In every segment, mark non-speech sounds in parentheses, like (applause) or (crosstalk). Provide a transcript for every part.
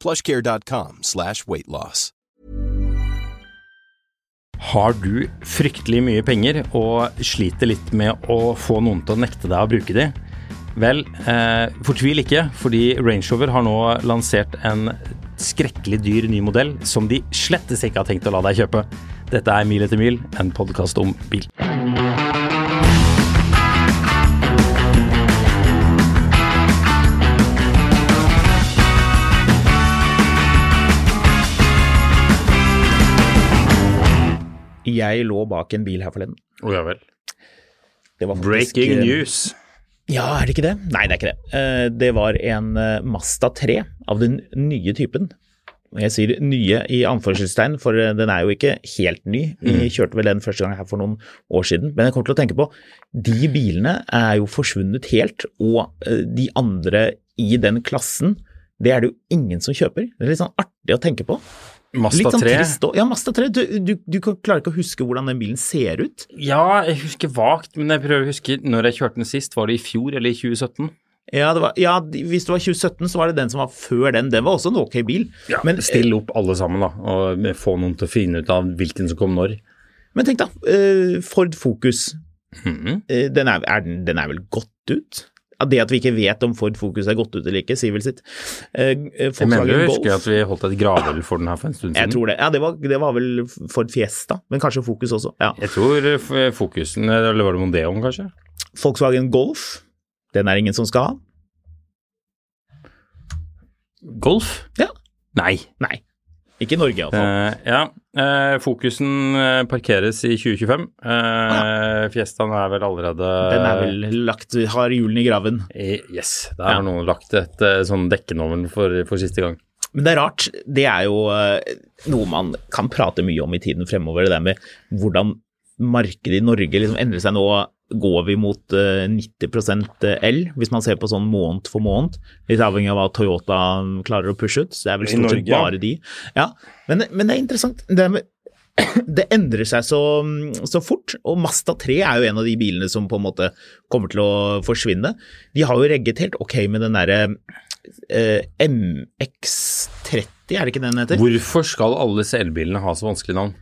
plushcare.com slash weightloss. Har du fryktelig mye penger og sliter litt med å få noen til å nekte deg å bruke de? Vel, eh, fortvil ikke, fordi Range Rover har nå lansert en skrekkelig dyr ny modell som de slettes ikke har tenkt å la deg kjøpe. Dette er Mil etter mil, en podkast om bil. Jeg lå bak en bil her forleden. Å ja vel. Faktisk, Breaking eh, news. Ja, er det ikke det? Nei, det er ikke det. Eh, Det var en Masta 3 av den nye typen. Jeg sier nye i anførselstegn, for eh, den er jo ikke helt ny. Vi kjørte vel den første gang her for noen år siden. Men jeg kommer til å tenke på, de bilene er jo forsvunnet helt, og eh, de andre i den klassen, det er det jo ingen som kjøper. Det er litt sånn artig å tenke på. Mazda Litt sånn 3. trist. Ja, Mazda 3. Du, du, du klarer ikke å huske hvordan den bilen ser ut? Ja, jeg husker vagt, men jeg prøver å huske når jeg kjørte den sist. Var det i fjor eller i 2017? Ja, det var, ja, hvis det var 2017, så var det den som var før den. Den var også en ok bil. men, Still opp alle sammen, da, og få noen til å finne ut av hvilken som kom når. men tenk da, eh, Ford Focus, Mm -hmm. den, er, er, den, den er vel gått ut? Det at vi ikke vet om Ford Focus er gått ut eller ikke, sier vel sitt. Eh, eh, Jeg mener du husker at vi holdt et gravøl for den her for en stund siden? jeg tror det. Ja, det var, det var vel Ford Fiesta, men kanskje Focus også. Ja. Jeg tror Focusen, fokusen, eller var det Mondeon kanskje? Volkswagen Golf, den er ingen som skal ha. Golf? Ja. Nei. Nei, ikke i Norge iallfall. Uh, ja, Uh, fokusen eh, parkeres i 2025. Uh, Fiestaen er vel allerede Den er vel lagt, har hjulene i graven. i, Yes, der har noen lagt et eh, sånn dekkenovn for, for siste gang. Men det er rart. Det er jo eh, noe man kan prate mye om i tiden fremover. Det der med hvordan markedet i Norge liksom endrer seg nå. Går vi mot eh, 90% el, hvis man ser på sånn måned for måned? Litt avhengig av hva Toyota klarer å pushe ut. Så det er vel stort sett bare de. Ja, men, men det er interessant. Det, er med, (clears throat) det endrer seg så, så fort, og Masta 3 er jo en av de bilene som på en måte kommer til å forsvinne. De har jo regget helt ok med den derre eh, MX30, er det ikke den heter? Hvorfor skal alle disse elbilene ha så vanskelig navn?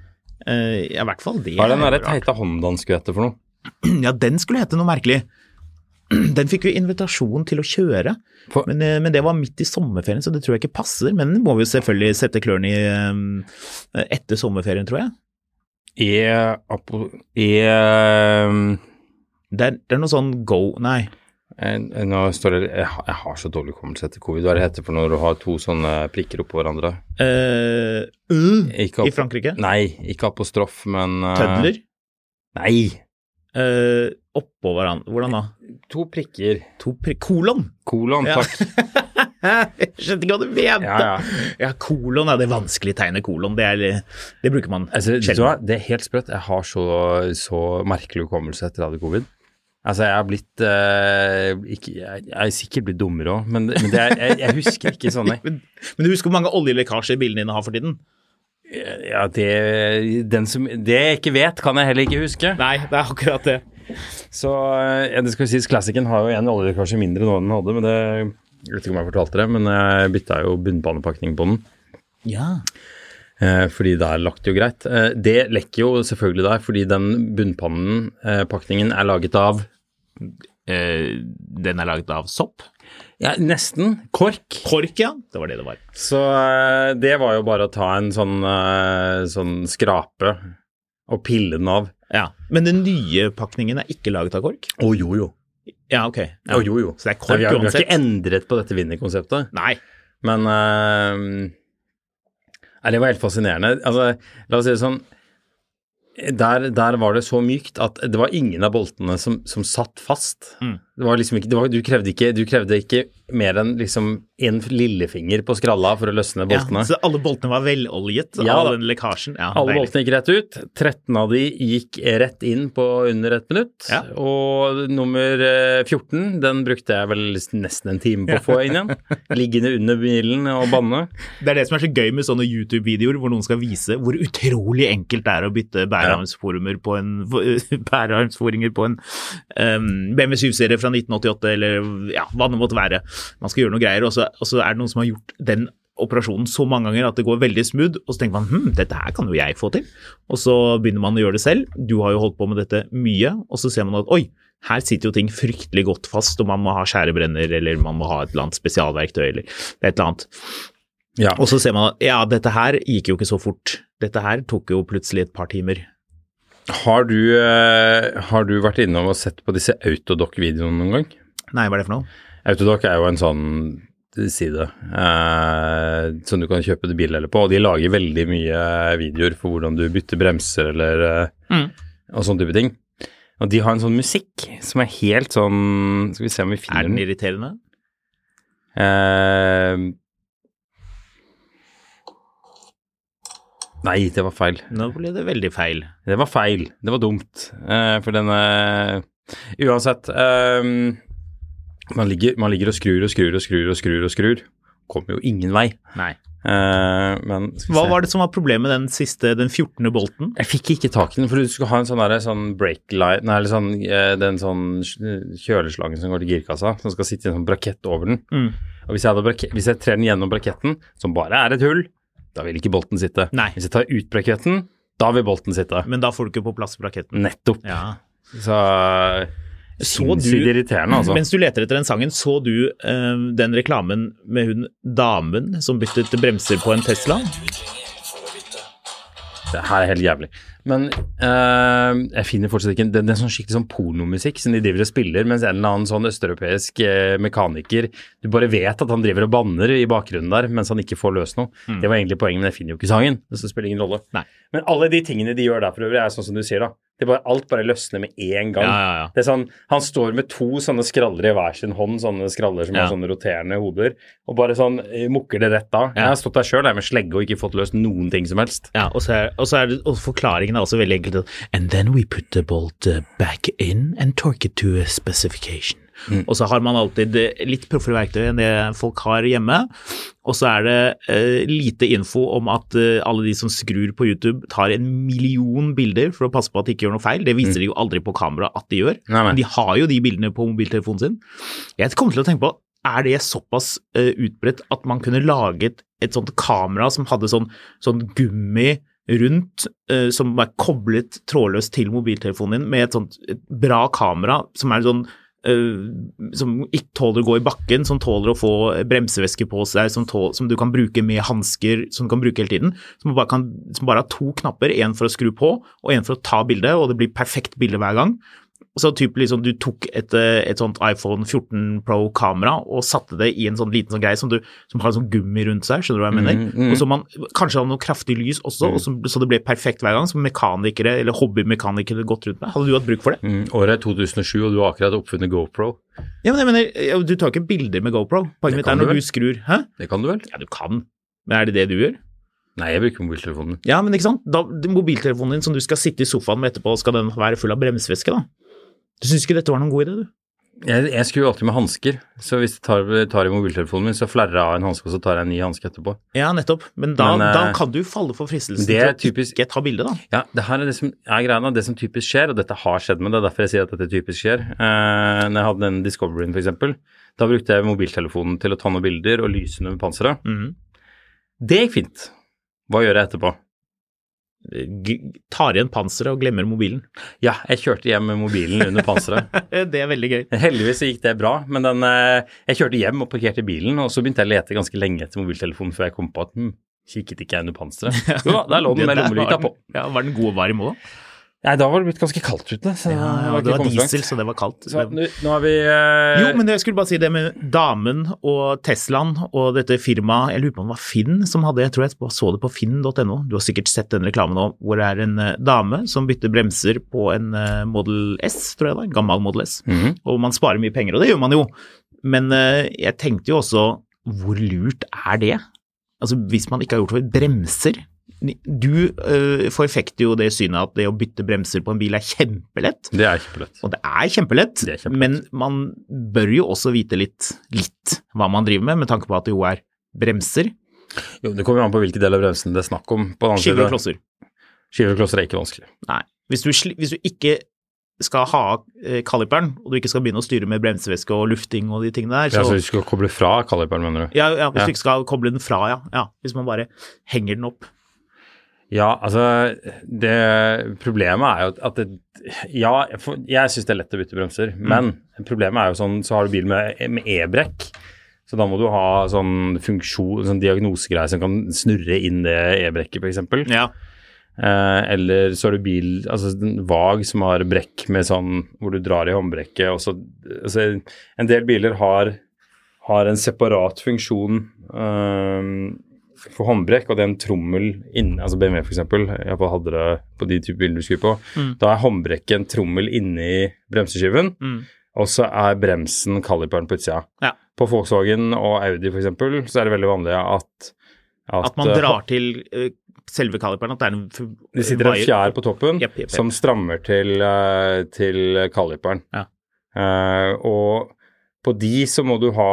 Eh, ja, i hvert fall det. Hva er den derre teite Hondaen skulle hete for noe? (clears throat) Ja, den skulle hete noe merkelig. (clears throat) Den fikk vi invitasjon til å kjøre, For- men, eh, men det var midt i sommerferien, så det tror jeg ikke passer. Men den må vi selvfølgelig sette klørne i um, etter sommerferien, tror jeg. E... apo, e... Det er, det er noe sånn go Nei. Eh, Nå står det Jeg har, jeg har så dårlig hukommelse etter covid. Hva er det heter for når du har to sånne prikker oppå hverandre? uh, Ikke I Frankrike. Nei, ikke apostrof, men uh, Tødler. Nei. Uh, oppå hverandre. Hvordan da? To prikker. To prikker, kolon! Kolon, Ja. takk. (laughs) Jeg skjønte ikke hva du mente. Ja, ja. Ja, kolon er det vanskelige tegnet kolon. Det, er, det bruker man Altså, sjelden. Det er helt sprøtt. Jeg har så, så merkelig hukommelse etter at jeg hadde covid. Altså, jeg har blitt uh, ikke, jeg, jeg er sikkert blitt dummere òg, men, men det er, jeg, jeg husker ikke sånne (laughs) Men, men du husker hvor mange oljelekkasjer bilene dine har for tiden? Ja, det, den som, det jeg ikke vet, kan jeg heller ikke huske. Nei, det er akkurat det. Så eh, ja, det skal sies, Classicen har jo en oljelekkasje mindre nå enn den hadde, men det jeg vet ikke om jeg fortalte det, men jeg bytta jo bunnbanepakning på den. Ja. Eh, fordi der lagt jo greit. Eh, det lekker jo selvfølgelig der, fordi den bunnpannepakningen er laget av eh, den er laget av sopp. Ja, nesten. Kork. Kork, ja. Det var det det var. Så eh, det var jo bare å ta en sånn, eh, sånn skrape og pille den av. Ja. Men den nye pakningen er ikke laget av kork? Å jo, jo. Ja, ok. Ja. Å jo, jo. Så det er kork vi, har, vi har ikke endret på dette vinnerkonseptet, Nei. men eh, Nei, det var helt fascinerende. Altså, la oss si det sånn der, der var det så mykt at det var ingen av boltene som, som satt fast. Mm. Det var liksom ikke, det var, du, krevde ikke, du krevde ikke mer enn liksom en lillefinger på skralla for å løsne boltene. Ja, så alle boltene var veloljet Ja, all den lekkasjen? Ja, Alle deilig. boltene gikk rett ut. 13 av de gikk rett inn på under et minutt. Ja. Og nummer eh, 14, den brukte jeg vel nesten en time på å få inn igjen. (laughs) Liggende under bilen og banne. Det er det som er så gøy med sånne YouTube-videoer hvor noen skal vise hvor utrolig enkelt det er å bytte bærearmsforinger på en, (laughs) bærearmsforinger på en um, BMW 7-serie fra 1988, eller ja, hva det måtte være. Man skal gjøre noe greier, og så, og så er det noen som har gjort den operasjonen så mange ganger at det går veldig smooth, og så tenker man hm, dette her kan jo jeg få til. Og så begynner man å gjøre det selv. Du har jo holdt på med dette mye, og så ser man at oi, her sitter jo ting fryktelig godt fast, og man må ha skjærebrenner, eller man må ha et eller annet spesialverktøy, eller et eller annet. Ja. Og så ser man at ja, dette her gikk jo ikke så fort. Dette her tok jo plutselig et par timer. Har du, eh, har du vært innom og sett på disse Autodoc-videoene noen gang? Nei, hva er det for noe? Autodoc er jo en sånn side eh, som du kan kjøpe bildeler på, og de lager veldig mye videoer for hvordan du bytter bremser eller eh, Mm. og sånne type ting. Og de har en sånn musikk som er helt sånn Skal vi se om vi Er finner den Er den. irriterende? Eh, nei, det var feil. Nå ble det veldig feil. Det var feil. Det var dumt. Uh, for denne Uansett. Um, man, ligger, man ligger og skrur og skrur og skrur og skrur og skrur. Kommer jo ingen vei. Nei. Uh, men Hva se. var det som var problemet med den siste, den 14. bolten? Jeg fikk ikke tak i den, for du skulle ha en sånn, der, sånn light Nei, eller sånn eh, den sånn kjøleslangen som går til girkassa, som skal sitte i en sånn brakett over den. Mm. Og hvis jeg, hadde hvis jeg trer den gjennom braketten, som bare er et hull, da vil ikke bolten sitte. Nei. Hvis jeg tar ut braketten, da vil bolten sitte. Men da får du ikke på plass braketten. Nettopp. Ja. Så Så sinnssykt irriterende, altså. Mens du leter etter den sangen, så du eh, den reklamen med hun damen som byttet bremser på en Tesla? Det her er helt jævlig. Men uh, jeg finner fortsatt ikke Det, det er sånn skikkelig sånn pornomusikk som de driver og spiller, mens en eller annen sånn østeuropeisk uh, mekaniker Du bare vet at han driver og banner i bakgrunnen der mens han ikke får løst noe. Det var egentlig poenget, men jeg finner jo ikke sangen. Så det spiller ingen rolle. Nei. Men alle de tingene de gjør der for øvrig, er sånn som du sier, da. Det bare, alt bare løsner med én gang. Ja, ja, ja. Det er sånn, Han står med to sånne skraller i hver sin hånd, sånne skraller som har sånne roterende hoder, og bare sånn eh, mukker det rett av. Jeg har stått der sjøl med slegge og ikke fått løst noen ting som helst. Ja, og så er, og så er det, og forklaringen er også veldig enkelt. And then we put the bolt uh, back in and torque it to a specification. Og så har man alltid eh, litt proffere verktøy enn det folk har hjemme. Og så er det eh, lite info om at eh, alle de som skrur på YouTube, tar en million bilder for å passe på at de ikke gjør noe feil. Det viser de jo aldri på kamera at de gjør. Nei, nei. Men de har jo de bildene på mobiltelefonen sin. Jeg kommer til å tenke på er det såpass eh, utbredt at man kunne laget et sånt kamera som hadde sånn, sånn gummi rundt, eh, som er koblet trådløst til mobiltelefonen din, med et sånt et bra kamera som er sånn eh, som ikke tåler å gå i bakken, som tåler å få bremsevæske på seg, som, tål, som du kan bruke med hansker, som du kan bruke hele tiden. Som bare, kan, som bare har to knapper, én for å skru på og én for å ta bilde, og det blir perfekt bilde hver gang. Så typ liksom du tok et, eh, et sånt iPhone 14 Pro-kamera og satte det i en sånn liten sånn greie som, du, som har sånn gummi rundt seg, skjønner du hva jeg mener? Mm, mm. Og så man kanskje hadde noe kraftig lys også, og så, så det ble perfekt hver gang, som mekanikere eller hobbymekanikere gått rundt med. Hadde du hatt bruk for det? Mm, året er 2007, og du har akkurat oppfunnet GoPro. Ja, men jeg mener, du tar ikke bilder med GoPro. Poenget mitt er du når vel? du skrur Hæ? Det kan du vel? Ja, du kan. Men er det det du gjør? Nei, jeg bruker mobiltelefonen. Ja, men ikke sant? Da, mobiltelefonen din som du skal sitte i sofaen med etterpå, skal den være full av bremsevæske, da? Du syns ikke dette var noen god idé, du? Jeg, jeg skrur alltid med hansker, så hvis jeg tar, tar i mobiltelefonen min, så flerrer jeg av en hanske, og så tar jeg en ny hanske etterpå. Ja, nettopp. Men da, Men, eh, da kan du falle for fristelsen det til å typisk- ikke ta bilde, da. Ja, det her er det som er greia nå. Det som typisk skjer, og dette har skjedd med det, er derfor jeg sier at dette typisk skjer. Eh, når jeg hadde den Discoveryen, eksempel, da brukte jeg mobiltelefonen til å ta noen bilder og lyse under panseret. Mm. Det gikk fint. Hva gjør jeg etterpå? Tar igjen panseret og glemmer mobilen. Ja, jeg kjørte hjem med mobilen under panseret. (laughs) det er veldig gøy. Heldigvis gikk det bra, men den, jeg kjørte hjem og parkerte bilen, og så begynte jeg å lete ganske lenge etter mobiltelefonen før jeg kom på at hm, kikket ikke jeg under panseret. (laughs) Jo da, der lå den med lommelykta på. Ja, Var den god og varm òg? Nei, da var det blitt ganske kaldt ute. Så ja, ja, det var diesel, så det var kaldt. Så, nå, nå har vi uh... Jo, men jeg skulle bare si det med damen og Teslaen og dette firmaet, jeg lurer på om det var Finn som hadde, jeg tror jeg så det på finn.no, du har sikkert sett den reklamen nå, hvor det er en uh, dame som bytter bremser på en uh, Model S, tror jeg det var, en gammel Model S, mm -hmm. og man sparer mye penger, og det gjør man jo. Men uh, jeg tenkte jo også, hvor lurt er det? Altså hvis man ikke har gjort det for bremser, du øh, forfekter jo det synet at det å bytte bremser på en bil er kjempelett. Det er kjempelett. Og det er kjempelett, det er kjempelett. men man bør jo også vite litt, litt hva man driver med, med tanke på at det jo er bremser. Jo, Det kommer an på hvilke deler av bremsen det er snakk om. Skiver og klosser. Skiver og klosser er ikke vanskelig. Nei. Hvis du, hvis du ikke skal ha eh, kaliperen, og du ikke skal begynne å styre med bremsevæske og lufting og de tingene der så, ja, så du skal koble fra kaliperen, mener du? Ja, ja hvis ja. du ikke skal koble den fra, ja. ja. Hvis man bare henger den opp. Ja, altså det Problemet er jo at det Ja, jeg syns det er lett å bytte bremser, mm. men problemet er jo sånn Så har du bil med e-brekk. Så da må du ha sånn funksjon, sånn diagnosegreie som kan snurre inn det e-brekket, f.eks. Ja. Eh, eller så har du bil, altså en vag som har brekk med sånn hvor du drar i håndbrekket. Og så, altså, en del biler har, har en separat funksjon. Eh, for håndbrekk, og det er en trommel inni altså BMW f.eks., iallfall hadde det på de type bilder du skulle på, mm. da er håndbrekket en trommel inni bremseskiven, mm. og så er bremsen kaliperen på utsida. Ja. På Volkswagen og Audi f.eks. så er det veldig vanlig at At, at man drar til uh, selve kaliperen, at det er en Det sitter en fjær på toppen yep, yep, yep. som strammer til, uh, til kaliperen. Ja. Uh, og på de så må du ha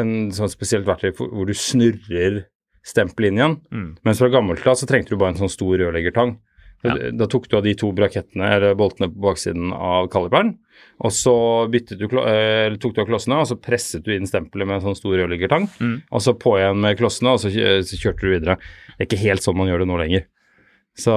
en sånn spesielt verktøy hvor du snurrer stempellinjen. Mm. Mens fra gammelt av så trengte du bare en sånn stor rørleggertang. Ja. Da tok du av de to brakettene eller boltene på baksiden av kaliperen, og så du, eller tok du av klossene, og så presset du inn stempelet med en sånn stor rørleggertang, mm. og så på igjen med klossene, og så, så, kjørte du videre. Det er ikke helt sånn man gjør det nå lenger. Så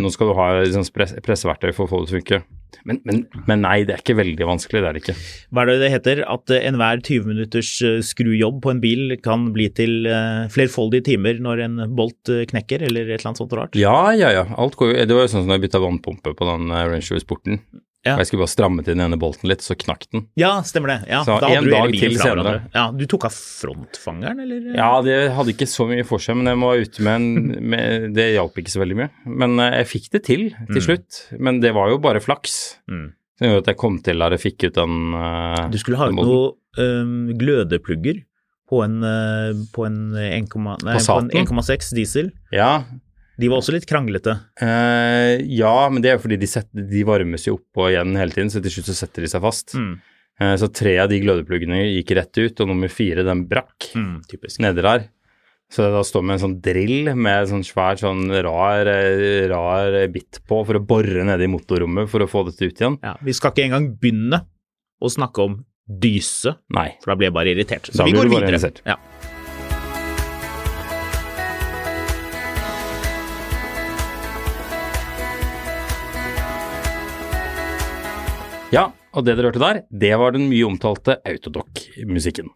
nå skal du ha liksom, presseverktøy for å få det til å funke. Men, men, men, nei, det er ikke veldig vanskelig, det er det ikke. Hva er det det heter? At uh, enhver 20 minutters uh, skrujobb på en bil kan bli til uh, flerfoldige timer når en bolt knekker, eller et eller annet sånt rart? Ja, ja, ja. Alt går Det var jo sånn som da jeg bytta vannpumpe på den Range Rover Sporten. Ja. Jeg skulle bare stramme til den ene bolten litt, så knakk den. Ja, stemmer det. Ja, så en dag til senere. Ja, Du tok av frontfangeren, eller? Ja, det hadde ikke så mye for seg, men jeg var ute med en (laughs) med, Det hjalp ikke så veldig mye. Men jeg fikk det til til mm. slutt. Men det var jo bare flaks. Mm. Som gjorde at jeg kom til der jeg fikk ut den uh, Du skulle ha ut noen um, glødeplugger på en, på en 1,6 diesel. Ja, de var også litt kranglete? Uh, ja, men det er jo fordi de, setter, de, varmes jo opp og igjen hele tiden, så til slutt så setter de seg fast. Mm. Uh, så tre av de glødepluggene gikk rett ut, og nummer fire den brakk mm, nedi der. Så da står med en sånn drill med sånn svær, sånn rar, rar bit på for å bore nede i motorrommet for å få dette ut igjen. Ja, Vi skal ikke engang begynne å snakke om dyse, Nei. for da blir jeg bare irritert. Så da vi går videre. Ja. Ja, og det dere hørte der, det var den mye omtalte Autodoc-musikken.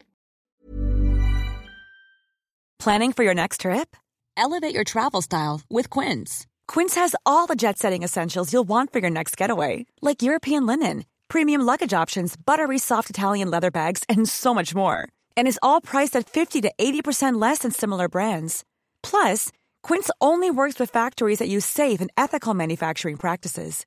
Planning for your next trip? Elevate your travel style with Quince. Quince has all the jet-setting essentials you'll want for your next getaway, like European linen, premium luggage options, buttery soft Italian leather bags, and so much more. And is all priced at 50 to 80% less than similar brands. Plus, Quince only works with factories that use safe and ethical manufacturing practices.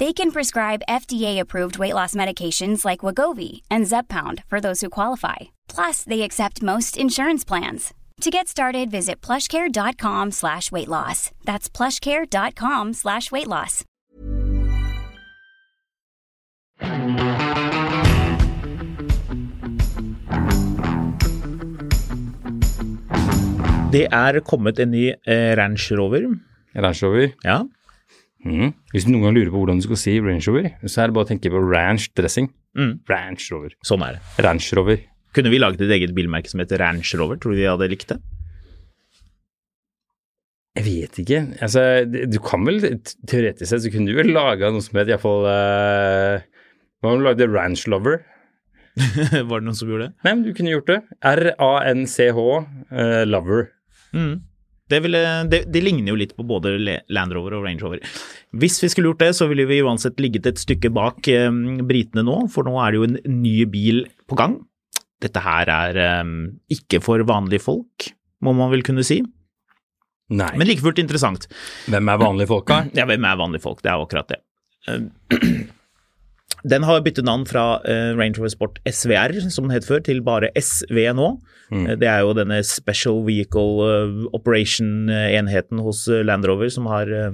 They can prescribe FDA-approved weight loss medications like Wagovi and Zeppound for those who qualify. Plus, they accept most insurance plans. To get started, visit plushcare.com slash weight loss. That's plushcare.com slash weight loss. Det er kommet en ny eh, Range Rover. Range Rover? Ja. Mhm. Hvis du noen gang lurer på hvordan du skal si Range Rover, så er det bare å tenke på ranch dressing. Mm. Ranch Rover. Sånn er det. Ranch Rover. Kunne vi laget et eget bilmerke som heter Ranch Rover? Tror du de hadde likt det? Jeg vet ikke. Altså, du kan vel Teoretisk sett så kunne du vel laga noe som het iallfall uh, Hva om du lagde Ranch Lover? (laughs) Var det noen som gjorde det? Nei, men du kunne gjort det. R-A-N-C-H uh, Lover. Mm. Det, ville, det, det ligner jo litt på både Land Rover og Range Rover. Hvis vi skulle gjort det, så ville vi uansett ligget et stykke bak eh, britene nå, for nå er det jo en ny bil på gang. Dette her er eh, ikke for vanlige folk, må man vel kunne si, Nei. men like fullt interessant. Hvem er vanlige folk, da? Ja, hvem er vanlige folk? Det er akkurat det. Eh, (clears throat) Den har byttet navn fra eh, Range Rover Sport SVR, som den het før, til bare SV nå. Mm. Det er jo denne Special Vehicle eh, Operation-enheten hos eh, Land Rover som har eh,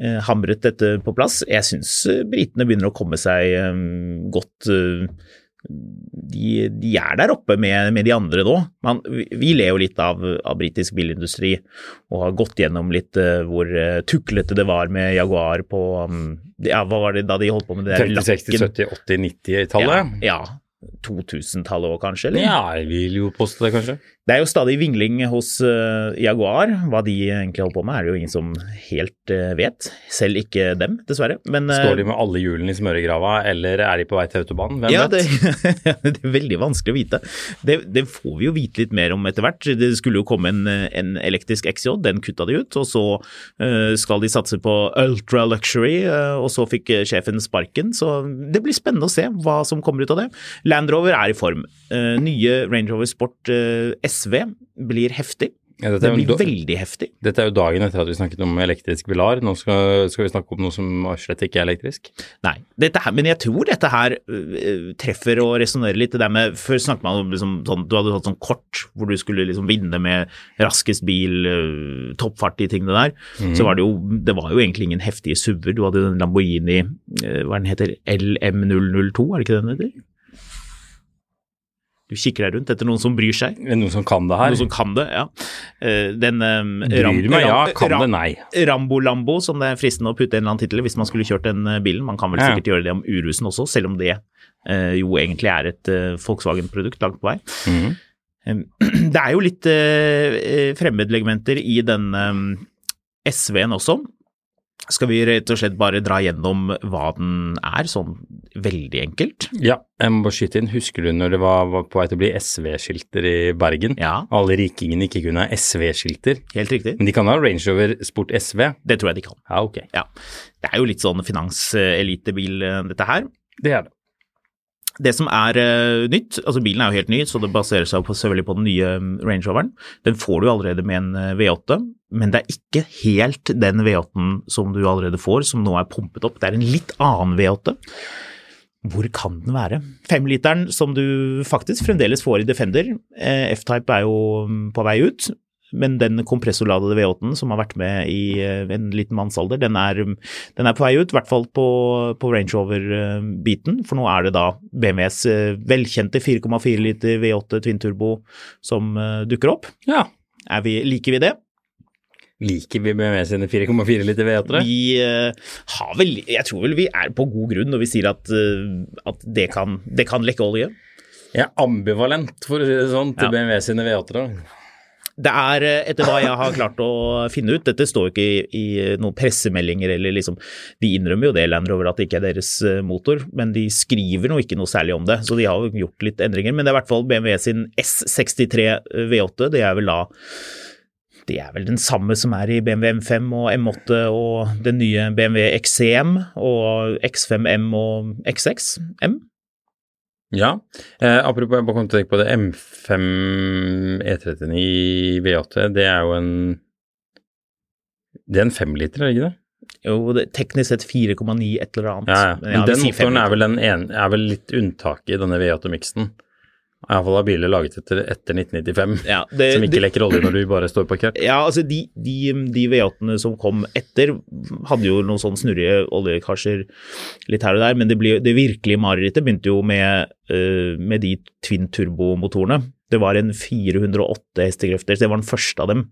eh, hamret dette på plass. Jeg syns eh, britene begynner å komme seg eh, godt eh, de, de er der oppe med, med de andre nå. Man, vi, ler jo litt av, av britisk bilindustri og har gått gjennom litt uh, hvor uh, tuklete det var med Jaguar på um, ja, Hva var det da de holdt på med det der 50-, 60-, 70-, 80-, 90-tallet? Ja, ja. 2000-tallet òg, kanskje? eller? Ja, jeg vil jo påstå det, kanskje. Det er jo stadig vingling hos eh, Jaguar. Hva de egentlig holder på med, er det jo ingen som helt eh, vet. Selv ikke dem, dessverre. Men, eh, Står de med alle hjulene i smøregrava, eller er de på vei til autobanen? Hvem ja, vet? det, (laughs) det er veldig vanskelig å vite. Det, det får vi jo vite litt mer om etter hvert. Det skulle jo komme en, en elektrisk XJ, den kutta de ut. Og så skal de satse på ultra luxury, og så fikk sjefen sparken. Så det blir spennende å se hva som kommer ut av det. Land Rover er i form. Nye Range Rover Sport eh, SV blir heftig. Ja, Det blir da- veldig heftig. dette er jo dagen etter at vi snakket om elektrisk bilar. Nå skal, skal vi snakke om noe som slett ikke er elektrisk. Nei, her, men jeg tror dette her uh, treffer og resonnerer litt. Det der med, Før snakket man om liksom, sånn, du hadde hatt sånn kort hvor du skulle liksom vinne med raskest bil, uh, toppfart, de tingene der. Så var det jo det var jo egentlig ingen heftige SUV-er. Du hadde den Lamborghini, uh, hva den heter, LM002, er det ikke den heter? Du kikker deg rundt etter noen som bryr seg. Noen som kan det her? Noen som kan det, ja. Eh, Den Ram- Bryr meg, ja. Kan Ram- det, nei. Rambo-Lambo, som det er fristende å putte en eller annen tittel hvis man skulle kjørt den eh, bilen. Man kan vel Ja. sikkert gjøre det om Urusen også, selv om det uh, jo egentlig er et uh, Volkswagen-produkt langt på vei. Mhm. Um, (clears throat) det er jo litt uh, fremmedlegmenter i den um, SV-en også. Skal vi rett og slett bare dra gjennom hva den er, sånn veldig enkelt? Ja, jeg må bare skyte inn. Husker du når det var, var på vei til å bli SV-skilter i Bergen? Ja, Alle rikingene ikke kunne ha SV-skilter. helt riktig. Men de kan ha Range Rover Sport SV. Det tror jeg de kan. Ja, ok. Ja. Det er jo litt sånn finanselitebil, eh, dette her. Det er det. Det som er uh, nytt, altså bilen er jo helt ny, så det baserer seg på, selvfølgelig på den nye mm, Range Roveren. Den får du allerede med en eh, V8, men det er ikke helt den V8-en som du allerede får, som nå er pumpet opp. Det er en litt annen V8. Hvor kan den være? Femliteren som du faktisk fremdeles får i Defender. Eh, F-Type er jo mm, på vei ut. Men den kompressorladede V8-en som har vært med i eh, en liten mannsalder, den er, den er på vei ut, i hvert fall på, på Range Rover-biten. For nå er det da BMWs eh, velkjente 4,4 liter V8 Twin Turbo som eh, dukker opp. Ja. Er vi, liker vi det? Liker vi BMW sine 4,4 liter V8-ere? Vi uh, har vel Jeg tror vel vi er på god grunn når vi sier at, uh, at det, kan, det kan lekke olje. Jeg er ambivalent, for å si det sånn, til Ja. BMW sine V8-ere. Det er, eh, etter hva jeg har klart å finne ut, dette står ikke i, i noen pressemeldinger eller liksom De innrømmer jo det, Land Rover, at det ikke er deres eh, motor, men de skriver nå ikke noe særlig om det. Så de har jo gjort litt endringer. Men det er i hvert fall BMW sin S63 V8. Det er vel da det er vel den samme som er i BMW M5 og M8 og den nye BMW XCM og X5M og X6M. Ja. Eh, apropos, jeg bare kom til å tenke på det. M5 E39 V8, det er jo en Det er en femliter, er det ikke det? Jo, det, teknisk sett 4,9 et eller annet. Ja, ja. Men ja, Men den motoren er vel, en, en, er vel litt unntaket i denne V8-miksen. Iallfall av biler laget etter, etter 1995, Ja, det, som ikke det, lekker olje når du bare står parkert. (laughs) ja, altså de, de, de V8-ene som kom etter, hadde jo noen sånn snurrige oljekasjer litt her og der, men det, ble, det virkelige marerittet begynte jo med, uh, med de twin turbo-motorene. Det var en 408 hestekrefter, så det var den første av dem.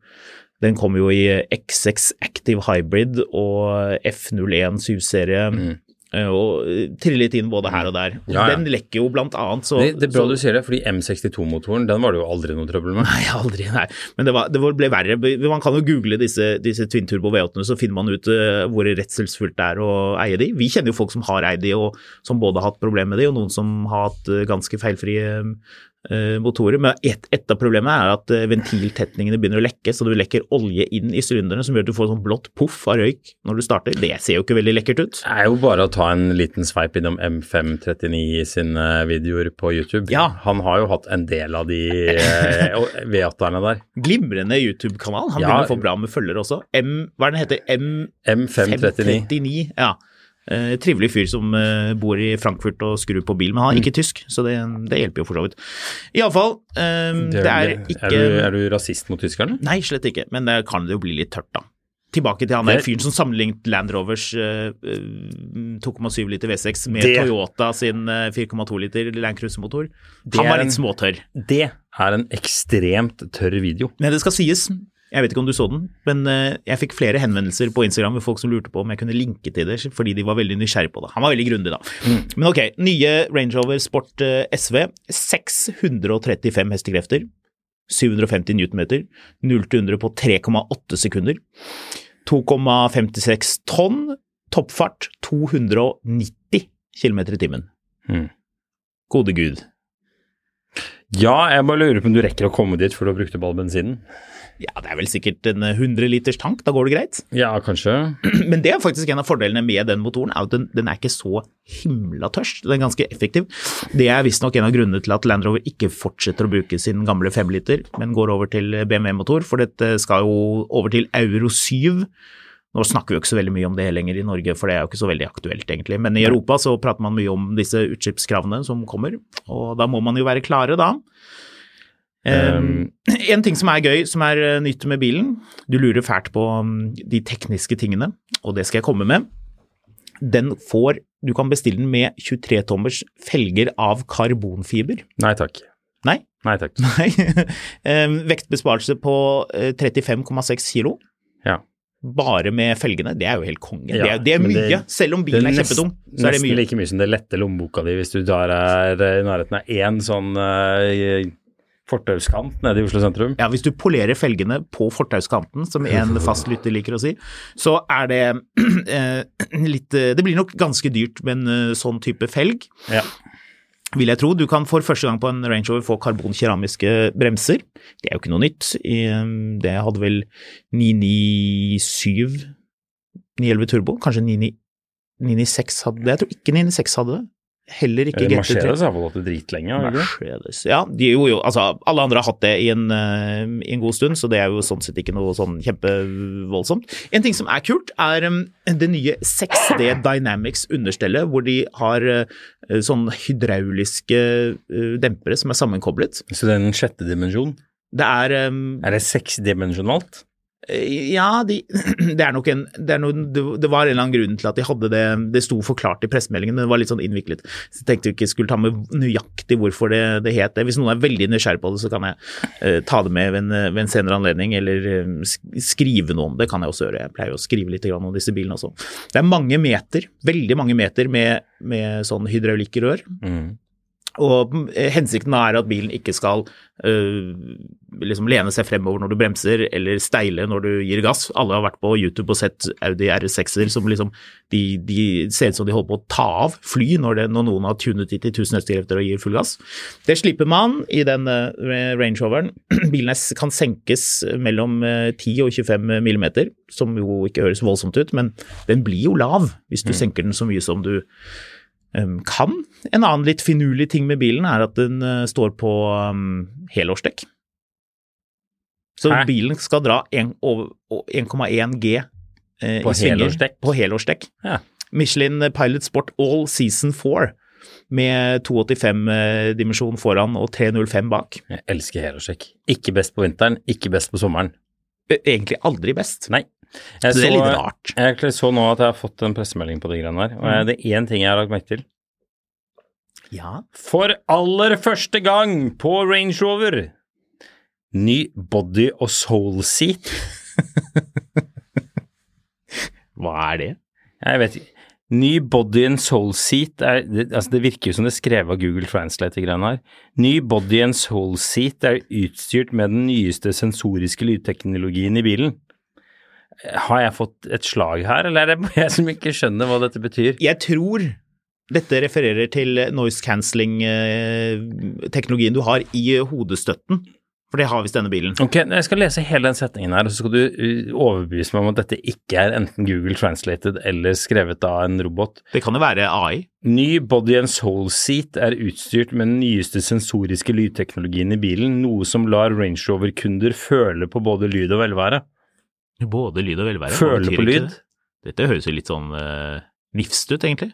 Den kom jo i XX Active Hybrid og F01 7-serie. eh, Og triller litt inn både her og der. Ja, ja. Den lekker jo blant annet, så Det, det er bra så- du sier det, fordi M62-motoren, den var det jo aldri noe trøbbel med. Nei, aldri. nei. Men det, var, det ble verre. Man kan jo google disse, disse Twin Turbo V8-ene, så finner man ut uh, hvor redselsfullt det er å eie de. Vi kjenner jo folk som har eid de, og som både har hatt problemer med de, og noen som har hatt eh, ganske feilfrie eh, motorer. Men et, et av problemene er at eh, ventiltetningene begynner å lekke, så du lekker olje inn i sylinderne som gjør at du får sånn blått poff av røyk når du starter. Det ser jo ikke veldig lekkert ut. Det er jo bare å ta en liten sveip innom M539 sine videoer på YouTube. Ja. Han har jo hatt en del av de eh, (laughs) V8-erne der. Glimrende YouTube-kanal. Han Ja. begynner å få bra med følgere også. M, hva er den heter? M... M539. 539, ja. Eh, trivelig fyr som eh, bor i Frankfurt og skrur på bil, men han er ikke tysk, så det, det hjelper jo for så vidt. Iallfall, eh, det, er ikke er, du, er du rasist mot tyskerne? Nei, slett ikke, men det kan det jo bli litt tørt, da. Tilbake til han der fyren som sammenlignet Land Rovers eh, eh, 2,7 liter V6 med Det- Toyota sin eh, 4,2 liter Land Cruiser-motor. Han var litt småtørr. Det er en ekstremt tørr video. Men det skal sies, jeg vet ikke om du så den, men eh, jeg fikk flere henvendelser på Instagram med folk som lurte på om jeg kunne linke til det, fordi de var veldig nysgjerrige på det. Han var veldig grundig, da. Men ok, nye Range Rover Sport eh, SV. 635 hestekrefter. 750 newtonmeter. 0 til 100 på 3,8 sekunder. 2,56 tonn. Toppfart 290 km i timen. Mm. Gode gud. Ja, jeg bare lurer på om du rekker å komme dit før du har brukt opp all bensinen? Ja, det er vel sikkert en 100 liters tank, da går det greit. (clears throat) Ja, kanskje. Men det er faktisk en av fordelene med den motoren, er at den, den er ikke så himla tørst. Den er ganske effektiv. Det er visstnok en av grunnene til at Land Rover ikke fortsetter å bruke sin gamle 5-liter, men går over til BMW-motor, for dette skal jo over til Euro 7. Nå snakker vi jo ikke så veldig mye om det lenger i Norge, for det er jo ikke så veldig aktuelt, egentlig. Men i Europa så prater man mye om disse utslippskravene som kommer, og da må man jo være klare da. Um, (clears throat) en ting som er gøy, som er eh, nytt med bilen, du lurer fælt på um, de tekniske tingene, og det skal jeg komme med. Den får, du kan bestille den med 23 tommers felger av karbonfiber. Nei takk. Nei, Nei takk. (laughs) nei. um, vektbesparelse på eh, 35,6 kilo. Ja. Bare med felgene, det er jo helt konge. det, Ja, er, det er mye. det- Selv om bilen er, nest- kjempetung, så er det Nesten like mye som det lette lommeboka di hvis du tar er i nærheten av én sånn uh, fortauskant nede i Oslo sentrum. Ja, hvis du polerer felgene på fortauskanten, som en (laughs) fast lytter liker å si, så er det (clears throat) eh, litt eh, Det blir nok ganske dyrt med en eh, sånn type felg, Ja. vil jeg tro. Du kan for første gang på en Range Rover få karbonkeramiske bremser. Det er jo ikke noe nytt. Eh, Det hadde vel 997 911 Turbo, kanskje 99 996 hadde det. Jeg tror ikke 996 hadde det. Heller ikke Eller GT3. Mercedes har vel hatt det dritlenge? Mercedes. Ja, de, jo, jo, altså alle andre har hatt det i en, uh, i en god stund, så det er jo sånn sett ikke noe sånn kjempevoldsomt. En ting som er kult, er um, det nye 6D Dynamics understellet, hvor de har uh, sånn hydrauliske uh, dempere som er sammenkoblet. Så det er en sjette dimensjon. Det er um, Er det seksdimensjonalt? Ja, de, (clears throat) det er nok en det, noen, det var en eller annen grunn til at de hadde det Det sto forklart i pressemeldingen, men det var litt sånn innviklet. Så jeg tenkte vi ikke skulle ta med nøyaktig hvorfor det, det het det. Hvis noen er veldig nysgjerrig på det, så kan jeg uh, ta det med ved en, ved en senere anledning, eller uh, skrive noe om det. kan jeg også gjøre. Jeg pleier å skrive litt om disse bilene også. Det er mange meter, veldig mange meter med, med sånn hydraulikkrør. Mm. Og eh, hensikten er at bilen ikke skal øh, liksom lene seg fremover når du bremser, eller steile når du gir gass. Alle har vært på YouTube og sett Audi R6-er som liksom de, de ser ut som de holder på å ta av fly når, det, når noen har tunet de til 1000 hestekrefter og gir full gass. Det slipper man i den uh, Range Roveren. (clears throat) Bilen er, kan senkes mellom eh, 10 og 25 millimeter, som jo ikke høres voldsomt ut, men den blir jo lav hvis du senker den så mye som du kan. En annen litt finurlig ting med bilen er at den uh, står på um, helårsdekk. Så Hæ? bilen skal dra en- over- o- 1,1 G eh, På i helårsdekk? På helårsdekk. Ja. Michelin Pilot Sport All Season 4 med 285-dimensjon foran og 305 bak. Jeg elsker helårsdekk. Ikke best på vinteren, ikke best på sommeren. Eh, Egentlig aldri best. Nei. Jeg Så det er litt rart. Jeg så nå at jeg har fått en pressemelding på de greiene her, og Mm. det er én ting jeg har lagt merke til. Ja. For aller første gang på Range Rover. Ny body og soul seat. (laughs) Hva er det? Jeg vet ikke. Ny body and soul seat er det, altså det virker jo som det er skrevet av Google Translate. her. Ny body and soul seat er utstyrt med den nyeste sensoriske lydteknologien i bilen. Har jeg fått et slag her, eller er det (laughs) bare jeg som ikke skjønner hva dette betyr? Jeg tror dette refererer til noise cancelling-teknologien du har i hodestøtten. For det har visst denne bilen. Ok, Jeg skal lese hele den setningen her, og så skal du overbevise meg om at dette ikke er enten Google Translated eller skrevet av en robot. Det kan jo være AI. Ny body and soul seat er utstyrt med den nyeste sensoriske lydteknologien i bilen, noe som lar Range Rover-kunder føle på både lyd og velvære. Både lyd og velvære. Føle på lyd? det? Dette høres jo litt sånn uh, nifst ut, egentlig.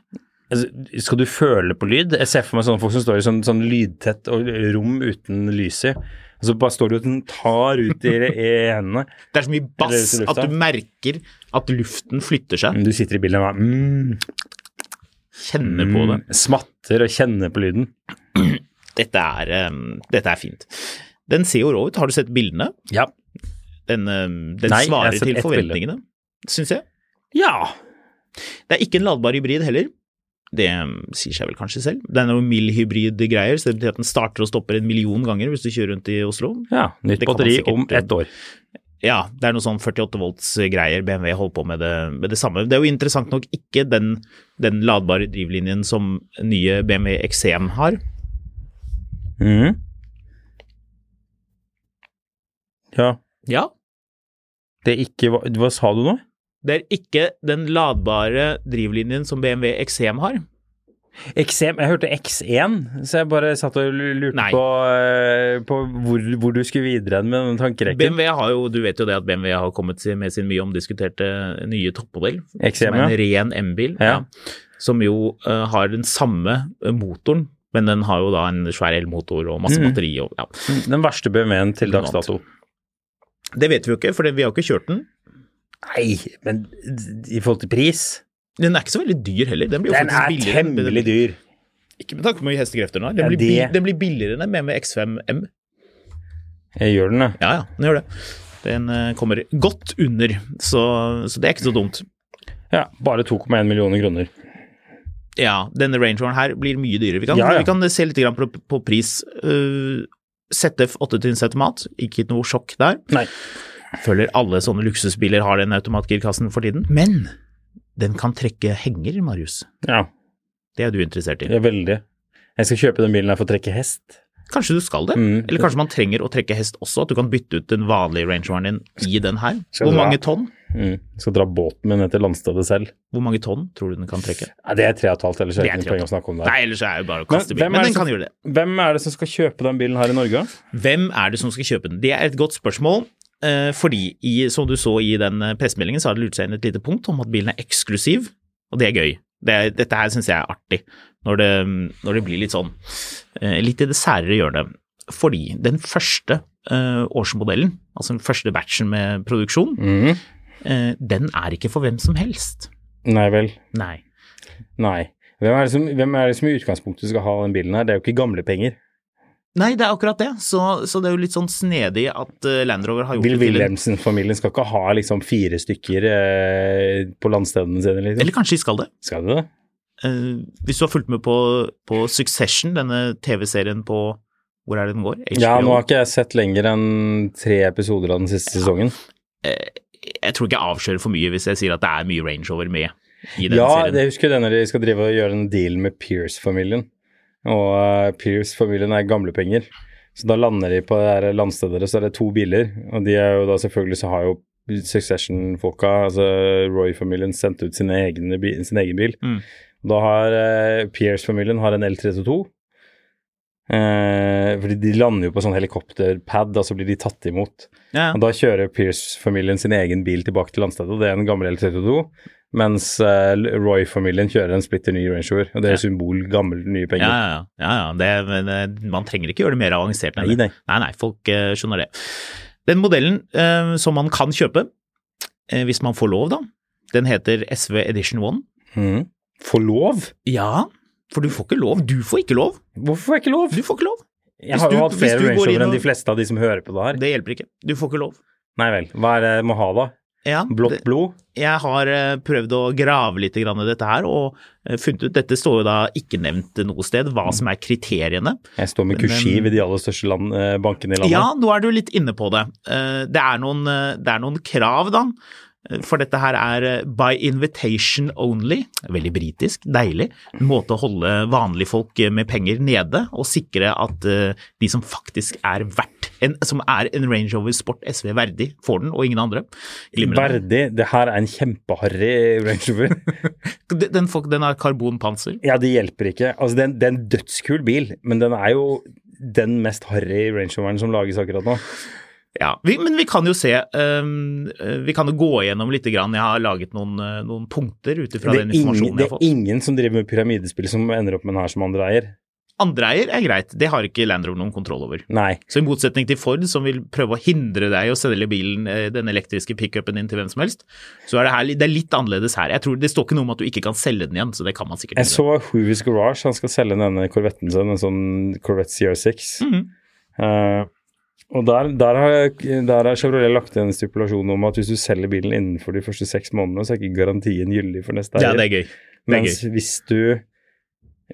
Altså, skal du føle på lyd? Jeg ser for meg sånne folk som står i sånn, sånn lydtett og rom uten lys i. Og så bare står du og tar ut i, i hendene. (laughs) Det er så mye bass at du merker at luften flytter seg. Du sitter i bilen og bare mm, Kjenner på det. mm, smatter og kjenner på lyden. (clears throat) Dette er, um, dette er fint. Den ser jo rå ut. Har du sett bildene? Ja. Den, um, den Nei, svarer til forventningene, syns jeg. Ja. Det er ikke en ladbar hybrid heller. Det um, sier seg vel kanskje selv. Det er noe mild hybrid-greier, så det betyr at den starter og stopper en million ganger hvis du kjører rundt i Oslo. ja. Nytt batteri sikkert- om ett år. Ja, det er noe sånn 48 volts-greier. BMW holder på med det, med det samme. Det er jo interessant nok ikke den, den ladbare drivlinjen som nye BMW XM har. Mm. Ja. Ja, Det ikke hva, hva sa du nå? det er ikke den ladbare drivlinjen som BMW XM har. XM, jeg hørte X1, så jeg bare satt og lurte Nei. på, eh, på hvor, hvor du skulle videre med den tankerekken. BMW har jo, du vet jo det at BMW har kommet med sin mye omdiskuterte nye toppmodell, XM, som er en ren M-bil, Ja. som jo uh, har den samme eh, motoren, men den har jo da en svær elmotor og masse Mhm. batteri og ja. Den verste BMW-en til dags dato. Det vet vi jo ikke, for vi har ikke kjørt den. Nei, men i forhold til pris Den er ikke så veldig dyr heller. Den blir jo Den er billigere. temmelig dyr. Ikke med tanke på hvor mye hestekrefter den har. Den, Ja, blir, det- den blir billigere enn en BMW X5 M. Jeg gjør den, jeg. Ja, ja, den gjør det. Den eh, kommer godt under, så, så det er ikke så dumt. Ja, bare 2,1 millioner kroner. Ja, denne Range Roveren her blir mye dyrere. Vi kan, Ja, ja. Vi kan se litt på, på pris. Uh, ZF 8-trinns automat, ikke noe sjokk der. Nei. Føler alle sånne luksusbiler har den automatgirkassen for tiden. Men den kan trekke henger, Marius. Ja, Det er du interessert i. Det er veldig. Jeg skal kjøpe den bilen her for å trekke hest. Kanskje du skal det? Mm. Eller kanskje man trenger å trekke hest også? At du kan bytte ut den vanlige Range Roveren din i den her? Hvor mange tonn? Mm. Skal dra båten min ned til landstedet selv. Hvor mange tonn tror du den kan trekke? Ja, det er 3,5, ellers er Det ikke noe poeng å snakke om det. Nei, ellers er det bare å kaste bilen. Men den som- kan gjøre det. Hvem er det som skal kjøpe den bilen her i Norge? Hvem er det som skal kjøpe den? Det er et godt spørsmål. eh, Fordi, i, som du så i den eh, pressemeldingen, så har det lurt seg inn et lite punkt om at bilen er eksklusiv, og det er gøy. Det dette her syns jeg er artig, når det, når det blir litt sånn eh, litt i det særere hjørnet. Fordi den første eh, årsmodellen, altså den første batchen med produksjon, eh, den er ikke for hvem som helst. Nei vel. Nei. Nei. Hvem er, som, hvem er det som i utgangspunktet skal ha den bilen her? Det er jo ikke gamle penger. Nei, det er akkurat det. Så, så det er jo litt sånn snedig at Land Rover har gjort Bill det til Vil Wilhelmsen-familien skal ikke ha liksom fire stykker eh, på landstedene sine, liksom. Eller kanskje de skal det. Skal de det? Eh, hvis du har fulgt med på, på Succession, denne TV-serien på Hvor er det den går? HBO? Ja, nå har ikke jeg sett lenger enn tre episoder av den siste sesongen. Eh, jeg tror ikke jeg avslører for mye hvis jeg sier at det er mye Range Rover med i denne Ja, serien. jeg husker det når de skal drive og gjøre en deal med Pierce-familien. Og uh, Pierce-familien er gamlepenger. Så da lander de på det landstedet deres, så er det to biler. Og de er jo da selvfølgelig så har jo Succession-folka, altså Roy-familien, sendt ut sin, egne, sin egen bil. Mm. Da har eh, Pierce-familien har en L322. Eh, fordi de lander jo på sånn helikopterpad, og så blir de tatt imot. Ja. Og da kjører Pierce-familien sin egen bil tilbake til landstedet, og det er en gammel L32. Mens eh, Roy-familien kjører en splitter ny Range Rover, og det er Ja. symbol gammel, nye penger. ja, ja. ja, ja. Det, men, eh, man trenger ikke gjøre det mer avansert enn det. nei. Nei, nei, folk eh, skjønner det. Den modellen eh, som man kan kjøpe, eh, hvis man får lov, da, den heter SV Edition 1. Mhm. Få lov? Ja, For du får ikke lov. Du får ikke lov. Hvorfor får jeg ikke lov? Du får ikke lov. Jeg Hvis har jo du- hatt flere Range Rover enn de fleste av de som hører på det her. Det hjelper ikke. Du får ikke lov. Nei vel. Hva er det jeg må ha, da? Ja, Blått blod? Jeg har eh, prøvd å grave litt i dette her, og eh, funnet ut Dette står jo da ikke nevnt noe sted, hva som er kriteriene. Jeg står med kursiv i de aller største land, eh, bankene i landet. Ja, nå er du litt inne på det. Det er noen, det er noen krav, da. For dette her er eh, by invitation only. Veldig britisk, deilig. En måte å holde vanlige folk eh, med penger nede, og sikre at eh, de som faktisk er verdt, en, som er en Range Rover Sport SV verdig, får den, og ingen andre. Glimrende. Verdig. Det her er en kjempeharry Range Rover. (laughs) Den, den, har karbonpanser. ja, det hjelper ikke. Altså, er, det er en dødskul bil, men den er jo den mest harry Range Roveren som lages akkurat nå. Ja, vi, men vi kan jo se um, Vi kan jo gå igjennom litt. Grann. Jeg har laget noen, eh, noen punkter ut ifra den informasjonen ingen, informasjonen har jeg har er ingen som driver med pyramidespill som ender opp med den her som andre eier. Andre eier er greit, det har ikke Land Rover noen kontroll over. Nei. Så i motsetning til Ford, som vil prøve å hindre deg å selge bilen, eh, den elektriske pickupen din til hvem som helst, så er det, her, det er litt annerledes her. Jeg tror Det står ikke noe om at du ikke kan selge den igjen, så det kan man sikkert Jeg så Hoovies Garage, han skal selge denne korvetten sin, en sånn Corvette CR6. Mhm. Eh, og der, der, har, der har Chevrolet lagt inn en stipulasjon om at hvis du selger bilen innenfor de første seks månedene, så er ikke garantien gyldig for neste eier. Ja, det er gøy. Det er Mens gøy. hvis du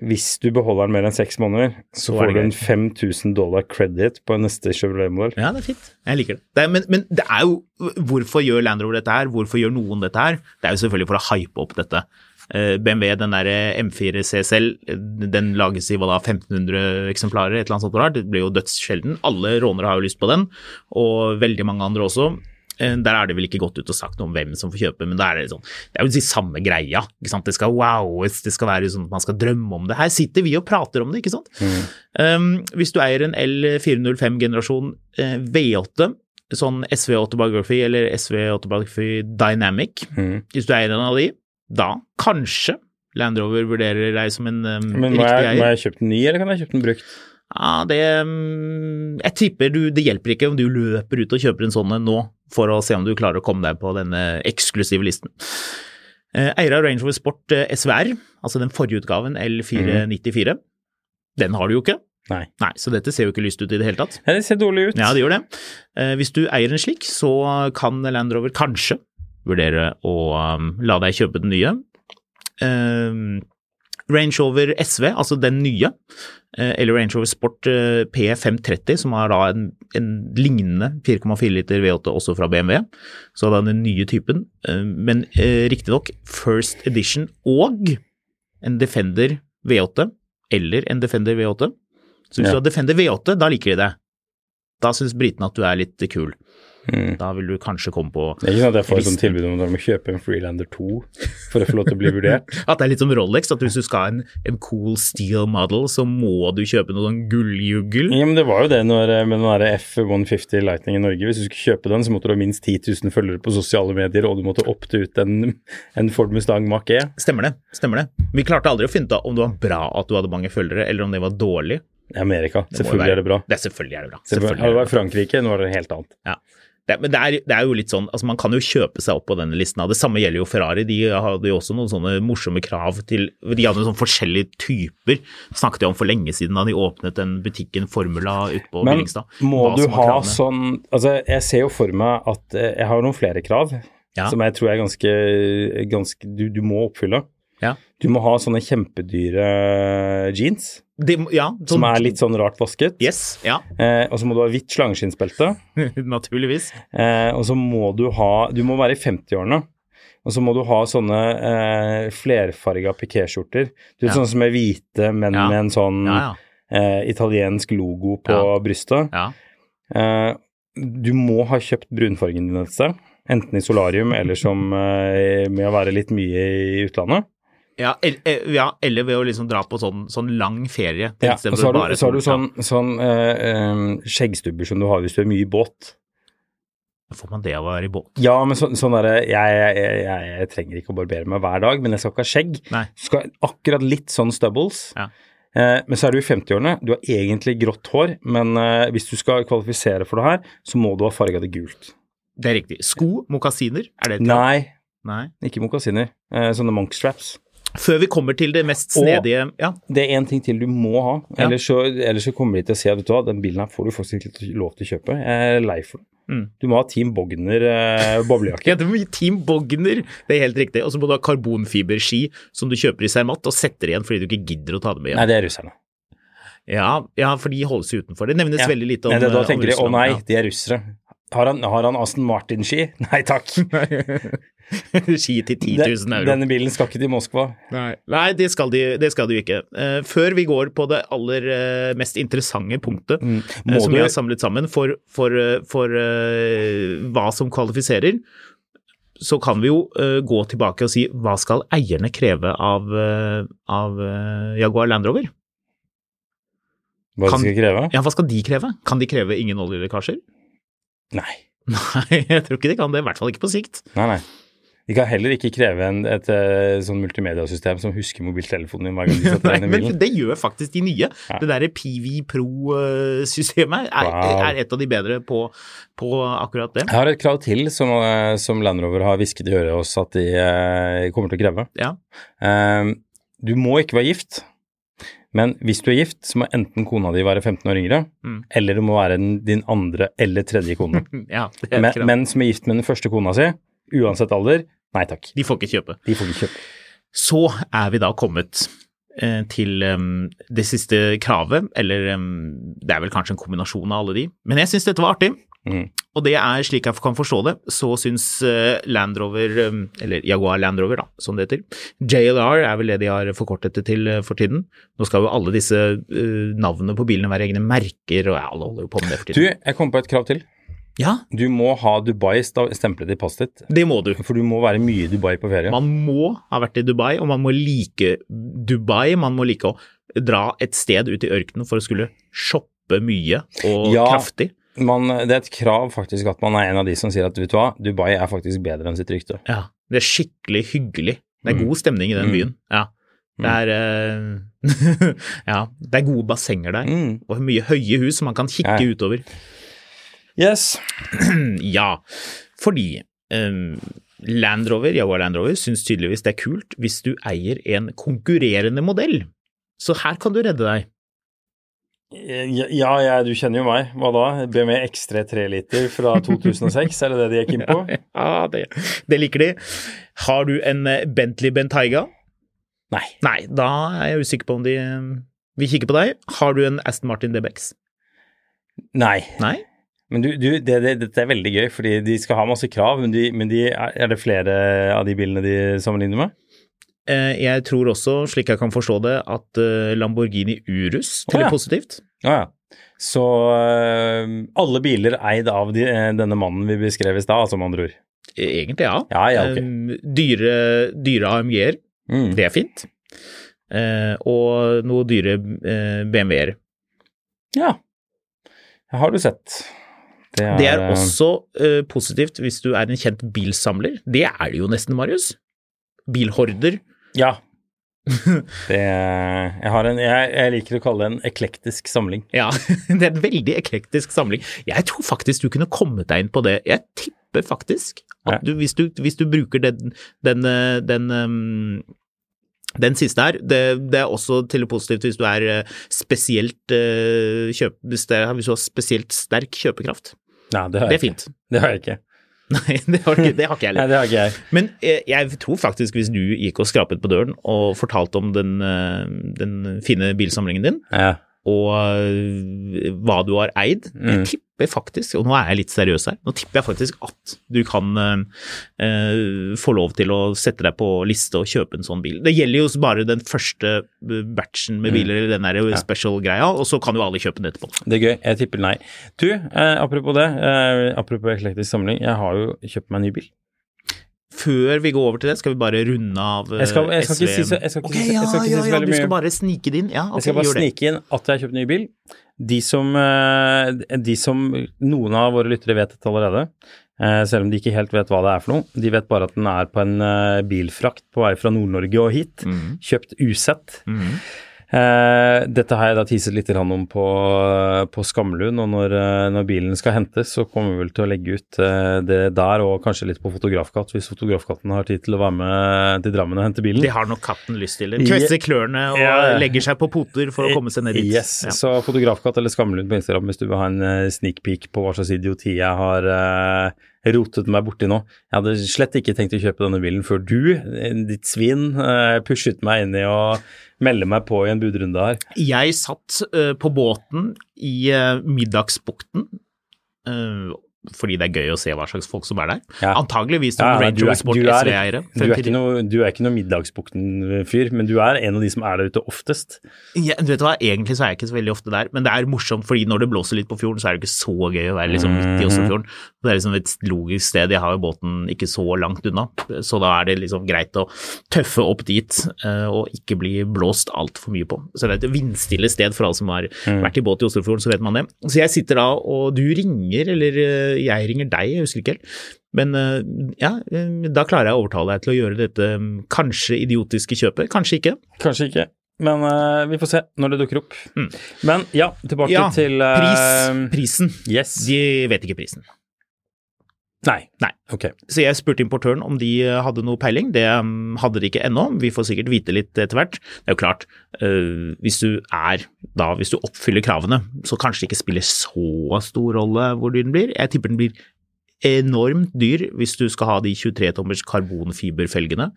hvis du beholder den mer enn seks måneder, så, Så får du en 5000 dollar credit på neste Chevrolet-modell. Ja, det er fint. Jeg liker det. det er, men, men det er jo Hvorfor gjør Land Rover dette her? Hvorfor gjør noen dette her? Det er jo selvfølgelig for å hype opp dette. Eh, BMW, den der M4 CSL, eh, den lages i hva da, 1500 eksemplarer, et eller annet sånt. rart. Det blir jo dødssjelden. Alle rånere har jo lyst på den, og veldig mange andre også. Eh, Der er det vel ikke gått ut og sagt noe om hvem som får kjøpe, men er det sånn, det er jo de samme greia. ikke sant? Det skal wowes, det skal være sånn at man skal drømme om det. Her sitter vi og prater om det, ikke sant. Um, hvis du eier en L405-generasjon eh, V8, sånn SV Autobiography eller SV Autobiography Dynamic, mm. hvis du eier en av de, da kanskje Land Rover vurderer deg som en um, Men må riktig eier. må jeg kjøpe den ny, eller kan jeg kjøpe den brukt? Ja, det Jeg tipper du, det hjelper ikke om du løper ut og kjøper en sånn en nå, for å se om du klarer å komme deg på denne eksklusive listen. Eh, Eier av Range Rover Sport eh, SVR, altså den forrige utgaven, L494, den har du jo ikke. Nei. Nei, så dette ser jo ikke lyst ut i det hele tatt. Ja, det ser dårlig ut. Ja, det gjør det. Eh, Hvis du eier en slik, så kan Land Rover kanskje vurdere å um, la deg kjøpe den nye. Um, Range Rover SV, altså den nye, eh, eller Range Rover Sport eh, P530, som har da en, en lignende 4,4 liter V8 også fra BMW, så det er den nye typen, eh, men eh, riktignok First Edition og en Defender V8, eller en Defender V8. Så hvis Ja. du har Defender V8, da liker de det. Da syns britene at du er litt kul. Mm. Da vil du kanskje komme på Det er ikke sånn at jeg får et sånt tilbud om å kjøpe en Freelander 2 for å få lov til å bli vurdert. (laughs) At det er litt som Rolex, at hvis du skal ha en, en cool steel model, så må du kjøpe noe sånn gulljuggel. Ja, men det var jo det når, med den der F150 Lightning i Norge. Hvis du skulle kjøpe den, så måtte du ha minst 10 000 følgere på sosiale medier, og du måtte opte ut en, en Ford Mustang Mach E. Stemmer det. stemmer det. Vi klarte aldri å finne ut om det var bra at du hadde mange følgere, eller om det var dårlig. Amerika. Selvfølgelig er det bra. Det er selvfølgelig er det bra. Selvfølgelig. Hadde det vært Frankrike, nå er det helt annet. Ja. Det, men det er, det er jo litt sånn, altså man kan jo kjøpe seg opp på denne listen. Det samme gjelder jo Ferrari. De hadde jo også noen sånne morsomme krav til De hadde sånne forskjellige typer. Snakket jeg om for lenge siden da de åpnet den butikken Formula ute på Men Billingstad. må du ha kravene. sånn Altså, jeg ser jo for meg at eh, jeg har noen flere krav Ja. som jeg tror er ganske, ganske du, du må oppfylle. Du må ha sånne kjempedyre jeans De, ja, sånn, som er litt sånn rart vasket. Yes, ja, Eh, og så må du ha hvitt slangeskinnsbelte. (laughs) naturligvis. Eh, og så må du ha Du må være i 50-årene. Og så må du ha sånne eh, flerfarga pikéskjorter. Du vet Ja. sånne som er hvite, men Ja. med en sånn eh, italiensk logo på Ja. brystet. ja. Eh, du må ha kjøpt brunfargen din et sted. Enten i solarium eller som eh, med å være litt mye i utlandet. Ja, el- eh, ja, eller ved å liksom dra på sånn, sånn lang ferie. Ja, og så har du, så har du sånn, sånn eh, eh, skjeggstubber som du har hvis du er mye i båt. Får man det av å være i båt? Ja, men så, sånn derre jeg, jeg, jeg, jeg, trenger ikke å barbere meg hver dag, men jeg skal ikke ha skjegg. Nei. Skal akkurat litt sånn stubbles. Ja. Eh, men så er du i 50-årene. Du har egentlig grått hår, men eh, hvis du skal kvalifisere for det her, så må du ha farga det gult. Det er riktig. Sko, mokasiner, er det et? Nei, Nei. ikke mokasiner. Eh, sånne monkstraps. Før vi kommer til det mest snedige Ja, Det er én ting til du må ha, ellers, så, ellers så kommer de til å si at den bilen her får du faktisk ikke lov til å kjøpe. Jeg er lei for det. Mm. Du må ha Team Bogner eh, boblejakke. (laughs) Ja, må Team Bogner, det er helt riktig. Og så må du ha karbonfiberski som du kjøper i Cermat og setter igjen fordi du ikke gidder å ta det med Nei, det er russerne. Ja, ja, for de holdes utenfor. Det nevnes Ja. veldig lite om Nei, det, da om tenker de å nei, de er russere. Har han, har han Aston Martin-ski? (laughs) Nei takk. (laughs) (laughs) Ski til 10 000 euro. Denne bilen skal ikke til Moskva. Nei, Nei det, skal de, det skal de ikke. Eh, før vi går på det aller eh, mest interessante punktet Mm. eh, som vi har samlet sammen for, for, for uh, hva som kvalifiserer, så kan vi jo uh, gå tilbake og si hva skal eierne kreve av, uh, av Jaguar Land Rover? Hva Kan- de skal kreve? Ja, hva skal de kreve? Kan de kreve ingen oljelekkasjer? Nei. (laughs) Nei, jeg tror ikke de kan det, i hvert fall ikke på sikt. Nei, nei. De kan heller ikke kreve en, et et sånn multimediasystem som husker mobiltelefonen din hver gang de (laughs) setter deg i men bilen. det gjør faktisk de nye. Ja. Det derre PV Pro-systemet er, Wow. er et av de bedre på, på akkurat det. Jeg har et krav til som, eh, som Land Rover har hvisket i øret oss at de eh, kommer til å kreve. Ja. Um, du må ikke være gift, men hvis du er gift, så må enten kona di være 15 år yngre, Mm. eller det må være din andre eller tredje kone. (laughs) ja Men, menn som er gift med den første kona si, uansett alder, nei takk. de får ikke kjøpe. De får ikke kjøpe. Så er vi da kommet eh, til det siste kravet, eller det er vel kanskje en kombinasjon av alle de, men jeg syns dette var artig. Mm. Og det er slik jeg kan forstå det, så syns eh, Land Rover, eller Jaguar Land Rover da, som det heter, JLR er vel det de har forkortet det til eh, for tiden. Nå skal jo alle disse navnene på bilene være egne merker, og alle holder jo på med det for tiden. Du, jeg kom på et krav til. Ja, Du må ha Dubai stemplet i passet ditt. det må du. For du må være mye i Dubai på ferie. Man må ha vært i Dubai, og man må like Dubai. Man må like å dra et sted ut i ørkenen for å skulle shoppe mye og Ja. kraftig. Man, det er et krav faktisk at man er en av de som sier at vet du hva, Dubai er faktisk bedre enn sitt rykte. Ja, det er skikkelig hyggelig. Det er Mm. god stemning i den Mm. byen. Ja. Det er mm. (laughs) Ja, det er gode bassenger der. Mm. Og mye høye hus som man kan kikke Ja. utover. Yes. (clears throat) Ja, fordi um, Land Rover, Jaguar Land Rover syns tydeligvis det er kult hvis du eier en konkurrerende modell. Så her kan du redde deg. Ja, ja, du kjenner jo meg. Hva da? BMW X3 3 liter fra (laughs) 2006, er det det de gikk inn på? Ja, det, det liker de. Har du en eh, Bentley Bentayga? Nei. Nei, da er jeg usikker på om de eh, vil kikke på deg. Har du en Aston Martin DBX? Nei. Nei? Men du, du det, det, dette er veldig gøy, fordi de skal ha masse krav, men, de, men de, er det flere av de bilene de sammenligner med? Eh, Jeg tror også, slik jeg kan forstå det, at eh, Lamborghini Urus teller oh, ja. positivt. Oh, ja. Så øh, alle biler eid av de, eh, denne mannen vi beskrev i stad, altså med andre ord. Eh, Egentlig, ja. Ja, ja, okay. Eh, Dyre, dyre AMG-er, Mm. det er fint. Eh, Og noe dyre eh, BMW-er. Ja. Har du sett. Det er, Det er øh, også uh, positivt hvis du er en kjent bilsamler. Det er det jo nesten, Marius. Bilhorder. Ja. (laughs) Det, jeg, har en, jeg, jeg liker å kalle det en eklektisk samling. Ja, (laughs) det er en veldig eklektisk samling. Jeg tror faktisk du kunne kommet deg inn på det. Jeg tipper faktisk at du, hvis, du, hvis du bruker den, den, eh, den, um, den siste her, det, det er også til det positivt hvis du er eh, spesielt eh, kjøp, hvis du har spesielt sterk kjøpekraft. Nei, det har Det jeg er fint. ikke. Det har jeg ikke. Nei, det har, ikke- det har ikke jeg (laughs) Nei, det har ikke jeg. Men eh, jeg tror faktisk hvis du gikk og skrapet på døren og fortalte om den, eh, den fine bilsamlingen din, Ja. og øh, hva du har eid. Jeg Mm. Tipper faktisk, og nå er jeg litt seriøs her, nå tipper jeg faktisk at du kan øh, øh, få lov til å sette deg på liste og kjøpe en sånn bil. Det gjelder jo bare den første øh, batchen med Mm. biler, eller den der Ja. special-greia, og så kan jo alle kjøpe den etterpå. Det er gøy. Jeg tipper nei. Du, eh, apropos det, eh, apropos eklektisk samling, jeg har jo kjøpt meg en ny bil. Før vi går over til det, skal vi bare runde av SVM. Jeg skal- jeg skal ikke si så- jeg skal ikke Ok, ja, ikke si ja, så ja, veldig du skal bare snike det inn. Ja, okay, Jeg skal bare snike inn at jeg har kjøpt ny bil. De som, eh, de som Noen av våre lyttere vet dette allerede, eh, selv om de ikke helt vet hva det er for noe. De vet bare at den er på en eh, bilfrakt på vei fra Nord-Norge og hit. Mm. Kjøpt usett. Mhm. Eh, dette har jeg da teaset litt om på, på Skamlund, og når, eh, når bilen skal hentes, så kommer vi vel til å legge ut eh, det der, og kanskje litt på Fotografkatt, hvis Fotografkatten har tid til å være med til Drammen og hente bilen. Det har nok katten lyst til. Kvesser klørne og Ja. legger seg på poter for å komme seg ned dit. Yes, Ja. så Fotografkatt eller Skamlund på Instagram hvis du vil ha en sneak peek på hva slags idioti jeg har rotet meg borti nå. Jeg hadde slett ikke tenkt å kjøpe denne bilen før du, ditt svin, pushet meg inn i å melde meg på i en budrunde her. Jeg satt eh, på båten i eh, Middagsbukten. Fordi det er gøy å se hva slags folk som er der. Ja. Antageligvis noen ja, Ranger du er- Sport du er- SV-eiere. Du er du er ikke noe Middagsbukten-fyr, men du er en av de som er der ute oftest. Ja, vet hva, Egentlig så er jeg ikke så veldig ofte der, men det er morsomt fordi når det blåser litt på fjorden, så er det ikke så gøy å være liksom midt i Oslofjorden. Det er liksom et logisk sted. Jeg har jo båten ikke så langt unna, så da er det liksom greit å tøffe opp dit eh, og ikke bli blåst altfor mye på. Så det er et vindstille sted for alle som har vært i båt i Oslofjorden, så vet man det. Så jeg sitter da, og du ringer, eller eh, jeg ringer deg, jeg husker ikke helt. Men eh, ja, eh, da klarer jeg å overtale deg til å gjøre dette eh, kanskje idiotiske kjøpet, kanskje ikke. Kanskje ikke, men uh, vi får se når det dukker opp. Men ja, tilbake Mm. Ja, til uh, Pris, prisen. Yes. De vet ikke prisen. Nei. Nei. Okay. Så jeg spurte importøren om de eh, hadde noe peiling. Det um, hadde de ikke ennå. Vi får sikkert vite litt etter hvert. Det er jo klart, øh, hvis du er da, hvis du oppfyller kravene, så kanskje det ikke spiller så stor rolle hvor dyr den blir. Jeg tipper den blir enormt dyr hvis du skal ha de 23-tommers karbonfiberfelgene,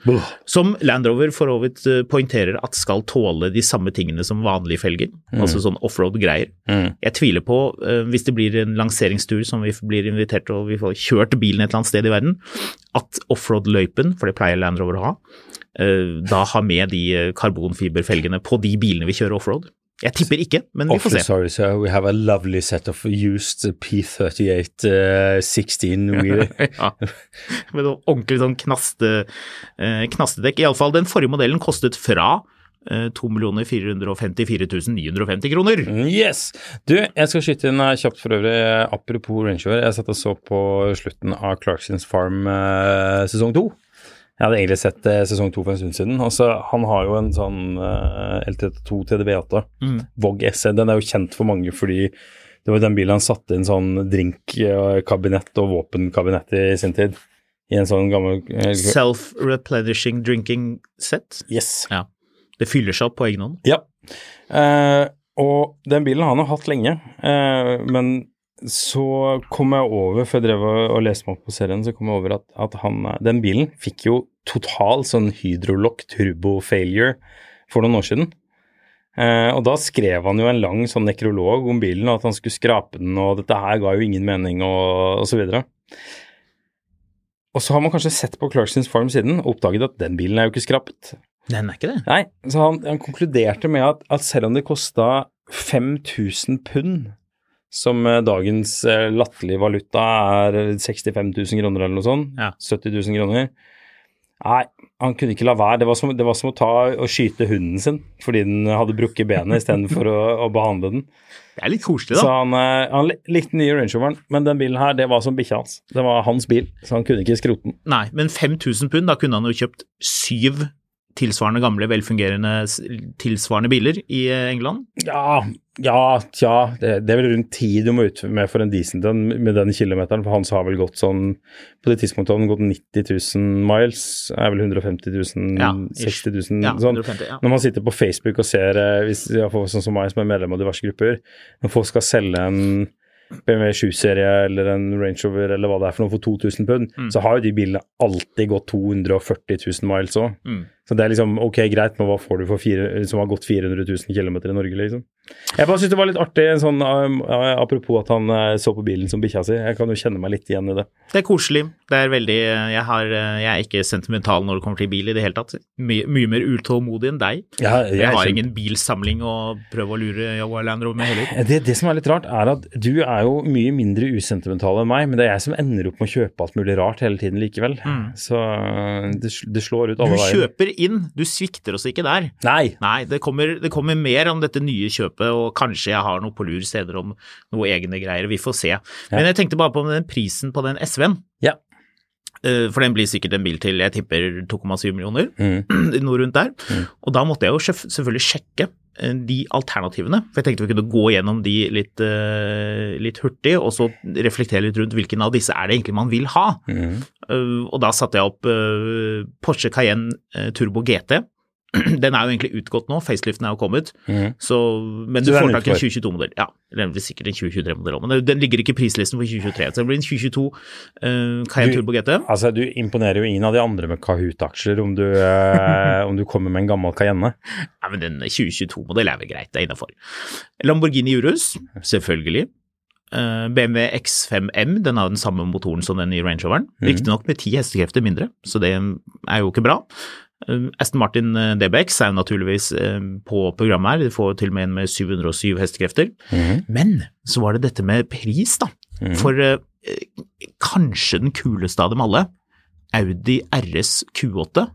som Land Rover for så vidt øh, poengterer at skal tåle de samme tingene som vanlige felger, altså sånn offroad-greier. Mm. Jeg tviler på, eh, hvis det blir en lanseringstur som vi blir invitert og vi får kjørt bilen et eller annet sted i verden, at offroad-løypen, for det pleier Land Rover å ha, eh, da har med de eh, karbonfiberfelgene på de bilene vi kjører offroad. Jeg tipper ikke, men vi får se. sorry, sir. We have a lovely set of used P38 uh, 16 (laughs) wheel. ja, med ordentlig sånn knaste, uh, knastedekk. Iallfall den forrige modellen kostet fra eh, 2 454 950 kroner. Yes! Du, jeg skal skyte inn eh, kjapt for øvrig, apropos Range Rover. Jeg satt og så på slutten av Clarksons Farm eh, sesong to. Jeg hadde egentlig sett eh, sesong to for en stund siden. Altså, han har jo en sånn uh, L32 TDV8, Mm. Vogue SE. Den er jo kjent for mange fordi det var den bilen han satte inn sånn drinkkabinett og våpenkabinett i sin tid. I en sånn gammel uh, Self-replenishing drinking set. Yes. Ja. Det fyller seg opp på egen hånd. Ja. Uh, og den bilen har han jo hatt lenge, men så kom jeg over, før jeg drev og, og leste meg opp på serien, så kom jeg over at, at han, eh, den bilen fikk jo total sånn hydrolock turbo failure for noen år siden. Eh, og da skrev han jo en lang sånn nekrolog om bilen, og at han skulle skrape den, og dette her ga jo ingen mening, og, og så videre. Og så har man kanskje sett på Clarksons Farm siden og oppdaget at den bilen er jo ikke skrapet. Den er ikke det. Nei, så han, han konkluderte med at, at selv om det kosta 5000 pund, som eh, dagens eh, latterlige valuta er 65 000 kroner eller noe sånt, Ja. 70 000 kroner Nei, han kunne ikke la være. Det var som, det var som å ta og skyte hunden sin fordi den hadde brukket benet istedenfor å, å behandle den. Det er litt koselig, Så da. han, eh, han likte den nye Range Roveren, men den bilen her, det var som bikkja hans. Det var hans bil, så han kunne ikke skrote den. Nei, men 5000 pund, da kunne han jo kjøpt syv tilsvarende gamle, velfungerende tilsvarende biler i England. Ja, ja, tja. Det, det er vel rundt ti du må ut med for en decent en med den kilometeren, for hans har vel gått sånn På det tidspunktet har han gått 90 000 miles, er vel 150 000, Ja, 60 000 Ja, sånn. 150, ja. Når man sitter på Facebook og ser, eh, hvis, i hvert fall sånn som meg som er medlem av diverse grupper, når folk skal selge en BMW 7-serie eller en Range Rover eller hva det er for noe for 2000 pund, Mm. så har jo de bilene alltid gått 240 000 miles òg. Mm. Så det er liksom ok, greit, men hva får du for fire, som har gått 400 000 km i Norge, liksom? Jeg bare syns det var litt artig, en sånn, um, uh, apropos at han uh, så på bilen som bikkja si. Jeg kan jo kjenne meg litt igjen i det. Det er koselig. Det er veldig Jeg, har, jeg er ikke sentimental når det kommer til bil i det hele tatt. Mye, mye mer utålmodig enn deg. Ja, Jeg, har kjenner- ingen bilsamling å prøve å lure Land Rover med heller. det, det som er litt rart, er at du er jo mye mindre usentimental enn meg, men det er jeg som ender opp med å kjøpe alt mulig rart hele tiden likevel. Så uh, det, det slår ut Mm. Du alle veier. kjøper inn, du svikter oss ikke der. Nei! Nei, det kommer, det kommer mer om dette nye kjøpet, og kanskje jeg har noe på lur senere om noe egne greier. Vi får se. Men jeg tenkte bare på den prisen på den SV-en. Ja. Eh, For den blir sikkert en bil til jeg tipper 2,7 millioner, Mm. (clears throat) noe rundt der. Og da måtte jeg jo selvfølgelig sjekke de alternativene. For jeg tenkte vi kunne gå gjennom de litt, eh, litt hurtig, og så reflektere litt rundt hvilken av disse er det egentlig man vil ha. Mm. Eh, og da satte jeg opp eh, Porsche Cayenne eh, Turbo GT. (clears throat) Den er jo egentlig utgått nå, faceliften er jo kommet, Mm. så, men Så du får tak i en 2022-modell. Ja, eller sikkert en 2023-modell òg, men den ligger ikke i prislisten for 2023. Så det blir en 2022 uh, Cayenne Du- Turbo GT. Altså, du imponerer jo ingen av de andre med Kahoot-aksjer om, du, eh, om du kommer med en gammel Cayenne. (laughs) Ja, men den 2022-modell er vel greit, det er innafor. Lamborghini Urus, selvfølgelig. Uh, BMW X5M, den har den samme motoren som den i Range Roveren. Riktignok med ti hestekrefter mindre, så det er jo ikke bra. Eh, Aston Martin eh, DBX er jo naturligvis eh, på programmet her, de får til og med en med 707 hestekrefter. Men så var det dette med pris, da. For eh, kanskje den kuleste av dem alle, Audi RS Q8.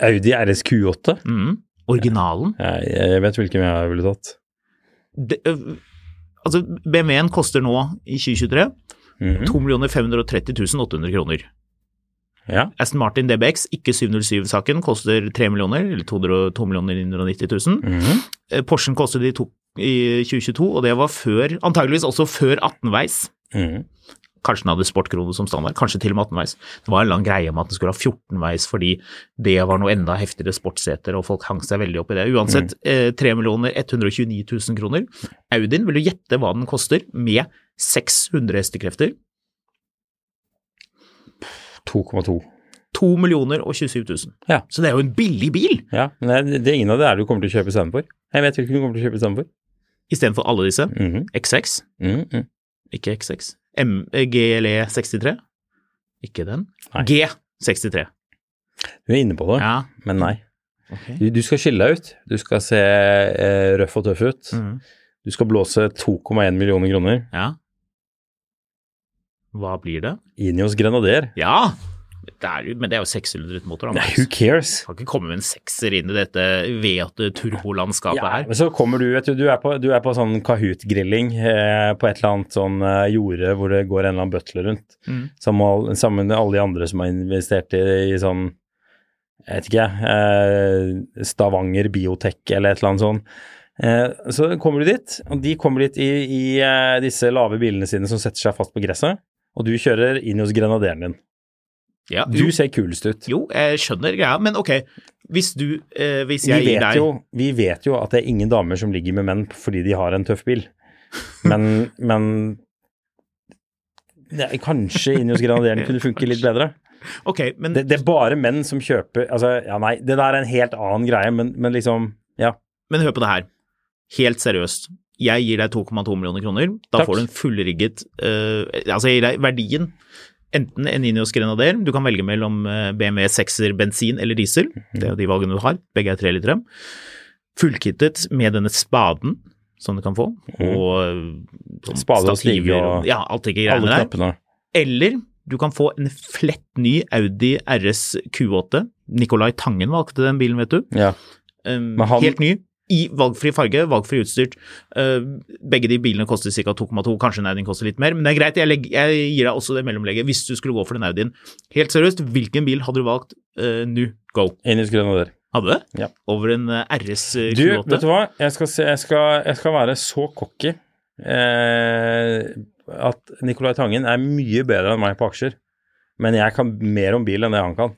Audi RS Q8? Mm, originalen. Jeg, jeg vet hvilken jeg ville tatt. det, altså BMW-en koster nå i 2023 Mhm. 2 530 800 kroner. Ja. Aston Martin DBX, ikke 707-saken, koster 3 millioner, eller 200 2 990 000. Mm -hmm. Porschen kostet de to i 2022, og det var før, antageligvis også før 18-veis. Mhm. Kanskje den hadde sportkrone som standard, kanskje til og med 18-veis. Det var en lang greie om at den skulle ha 14-veis fordi det var noe enda heftigere sportsseter, og folk hang seg veldig opp i det. Uansett, eh, 3 129 000 kroner. Audien, vil du gjette hva den koster med 600 hestekrefter? 2,2. 2 millioner og 27 000. Ja. Så det er jo en billig bil, Ja, men det, det er ingen av det er du kommer til å kjøpe istedenfor. Jeg vet hvilken du kommer til å kjøpe istedenfor. istedenfor alle disse. Mm -hmm. X6, Mm -hmm. ikke X6. M eh, GLE 63, ikke den. Nei. G63. Du er inne på det, Ja, men nei. ok. Du, du skal skille deg ut. Du skal se eh, røff og tøff ut. Mm -hmm. Du skal blåse 2,1 millioner kroner Ja. Hva blir det? Ineos Grenader. Ja, det er jo, men det er jo sekshjulet motor. da. Nei, who cares? Kan ikke komme med en sekser inn i dette vete turbolandskapet Ja, her. men så kommer du, vet du, du er på, du er på sånn Kahoot-grilling eh, på et eller annet sånn eh, jorde hvor det går en eller annen butler rundt. Mm. Sammen, sammen med alle de andre som har investert i, i sånn, jeg vet ikke, eh, Stavanger Biotech eller et eller annet sånt. Eh, så kommer du dit, og de kommer dit i, i eh, disse lave bilene sine som setter seg fast på gresset, og du kjører inn hos grenaderen din. Ja, Du jo, ser kulest ut. jo, jeg skjønner greia, men ok, hvis du eh, Hvis jeg gir deg jo, vi vet jo at det er ingen damer som ligger med menn fordi de har en tøff bil, (laughs) men, men er, kanskje inn hos grenaderen kunne funke litt bedre. Ok, men Det, det er bare menn som kjøper Altså, ja nei, det der er en helt annen greie, men, men liksom, ja. Men hør på det her. Helt seriøst. Jeg gir deg 2,2 millioner kroner. Da Takk. får du en fullrigget uh, Altså, jeg gir deg verdien. Enten en Ineos Grenader, du kan velge mellom eh, BMW 6-er bensin eller diesel. Det er jo de valgene du har. Begge er tre liter. Fullkittet med denne spaden som du kan få, og eh, sånn Mhm. Spade og stige stativer og Ja, alt det Alle knappene. der. Eller du kan få en flett ny Audi RS Q8. Nicolai Tangen valgte den bilen, vet du. Ja. Um, han- Helt ny. I valgfri farge, valgfri utstyrt. Uh, begge de bilene koster ca. 2,2, kanskje en Audien koster litt mer, men det er greit, jeg, legger, jeg gir deg også det mellomlegget hvis du skulle gå for den Audien. Helt seriøst, hvilken bil hadde du valgt uh, nå? Go. Inn hos. Hadde du? Ja. Over en uh, RS Du, Q8? vet du hva? Jeg skal, se, jeg skal, jeg skal være så cocky eh, at Nicolai Tangen er mye bedre enn meg på aksjer. Men jeg kan mer om bil enn det han kan.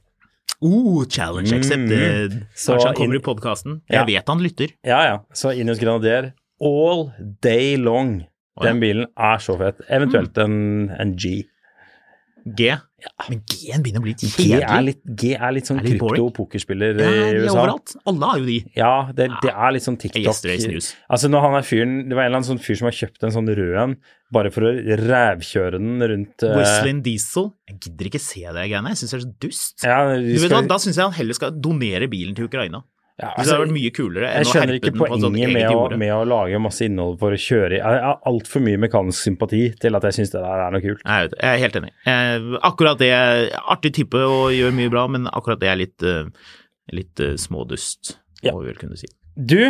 Oh, challenge accepted. Mm. Så Kanskje han kommer in, i podkasten. Ja. Jeg vet han lytter. Ja, ja. Så Ineos Grenadier all day long. Den bilen er så fett. Eventuelt en, en G. G. Men G-en begynner å bli litt kjedelig. G er litt sånn Er krypto-pokerspiller Ja, i de USA. overalt. Alle har jo de. Ja, det, det er litt sånn TikTok. Altså når han er fyren, Det var en eller annen sånn fyr som har kjøpt en sånn rød en bare for å rævkjøre den rundt uh... Whistling Diesel. Jeg gidder ikke se det greiene. Jeg syns det er så dust. Ja, skal... Du vet hva, Da syns jeg han heller skal donere bilen til Ukraina. Ja, Det altså, hadde vært mye kulere enn å skjønner herpe ikke den på et sånt poenget Jeg med å, poenget med å lage masse innhold for å kjøre i. Jeg har altfor mye mekanisk sympati til at jeg syns det der er noe kult. Vet, jeg er helt enig. Eh, akkurat det artig type og gjør mye bra, men akkurat det er litt, eh, litt eh, smådust, Ja. må vi vel kunne si. Du,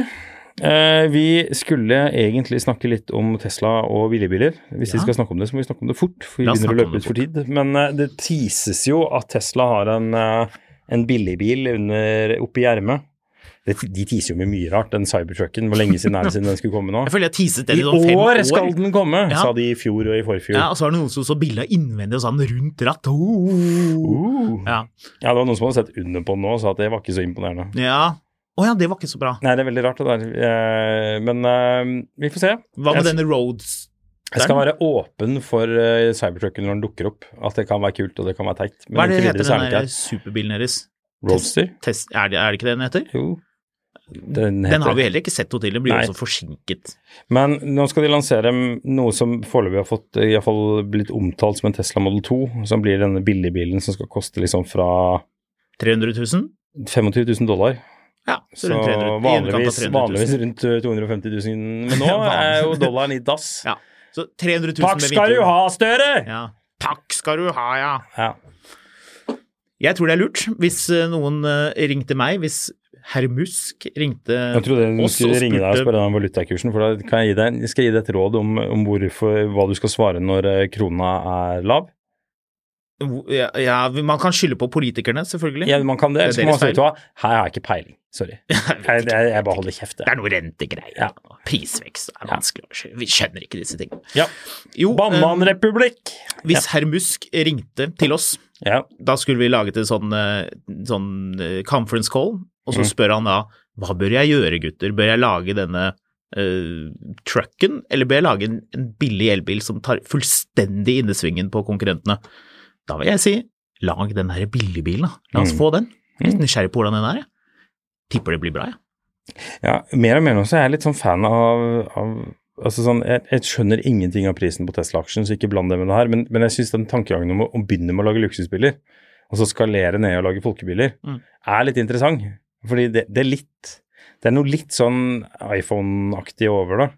eh, vi skulle egentlig snakke litt om Tesla og billigbiler. Hvis Ja. vi skal snakke om det, så må vi snakke om det fort, for vi begynner å løpe ut for tid. Men eh, det tises jo at Tesla har en, eh, en billigbil under, oppi gjermet. Det, De teaser jo med mye rart, den Cybertrucken. Hvor lenge siden er det siden den skulle komme nå? (laughs) Jeg føler jeg teaset den I i sånn fem år år. skal den komme, Ja. sa de i fjor og i forfjor. Ja, og så var det noen som så bilde innvendig og sa den rundt ratt. Oh. Uh. Ja. Ja, det var noen som hadde sett under på den nå og sa at det var ikke så imponerende. ja. Å ja, det var ikke så bra. Nei, det er veldig rart det der. Eh, Men uh, vi får se. Hva med Jeg- denne Roads? Jeg skal være åpen for uh, Cybertrucken når den dukker opp. At det kan være kult og det kan være teit. Men Hva er det heter er den der superbilen deres? Roadster? Test, er, det, er det ikke det den heter? Jo. Den, Den har vi heller ikke sett noe til, den blir Nei. også forsinket. Men nå skal de lansere noe som foreløpig har fått i hvert fall blitt omtalt som en Tesla Model 2, som blir denne billigbilen som skal koste liksom fra 300 000? 25 000 dollar. Ja, så, rundt 300 så vanligvis, 300 000. vanligvis rundt eh, 250 000, men nå (laughs) er jo dollaren i dass. (laughs) Ja, så 300 000 Takk skal du ha, Støre! Ja. Takk skal du ha, ja. Ja. Jeg tror det er lurt hvis eh, noen eh, ringte meg, hvis herr Musk ringte Jeg trodde jeg oss skulle ringe deg og spørre om valutakursen, for da kan jeg gi deg, jeg skal gi deg et råd om, om hvorfor, hva du skal svare når eh, krona er lav. Ja, ja, man kan skylde på politikerne, selvfølgelig. Ja, man kan det, Det er man deres du her har jeg ikke peiling. Sorry. (laughs) Jeg, jeg, jeg bare holder kjeft. Det er noe rentegreier. Ja. Prisvekst er vanskelig. Vi skjønner ikke disse tingene. Ja. Jo, eh, Bananrepublikk! hvis herr Musk ringte til oss, Ja. da skulle vi laget en sånn, eh, sånn eh, conference call, og så Mhm. spør han da hva bør jeg gjøre, gutter? Bør jeg lage denne uh, trucken, eller bør jeg lage en, en billig elbil som tar fullstendig innesvingen på konkurrentene? Da vil jeg si lag den der billigbilen, da. La oss mm. få den. Jeg er Litt nysgjerrig på hvordan den er, jeg. Tipper det blir bra, jeg. ja, mer og mer nå så er jeg litt sånn fan av, av altså sånn, jeg, jeg skjønner ingenting av prisen på Tesla-aksjen, så ikke bland det med det her, men, men jeg syns den tankegangen om å, å begynne med å lage luksusbiler, og så skalere ned og lage folkebiler, Mm. er litt interessant. Fordi det, det er litt Det er noe litt sånn iPhone-aktig over det.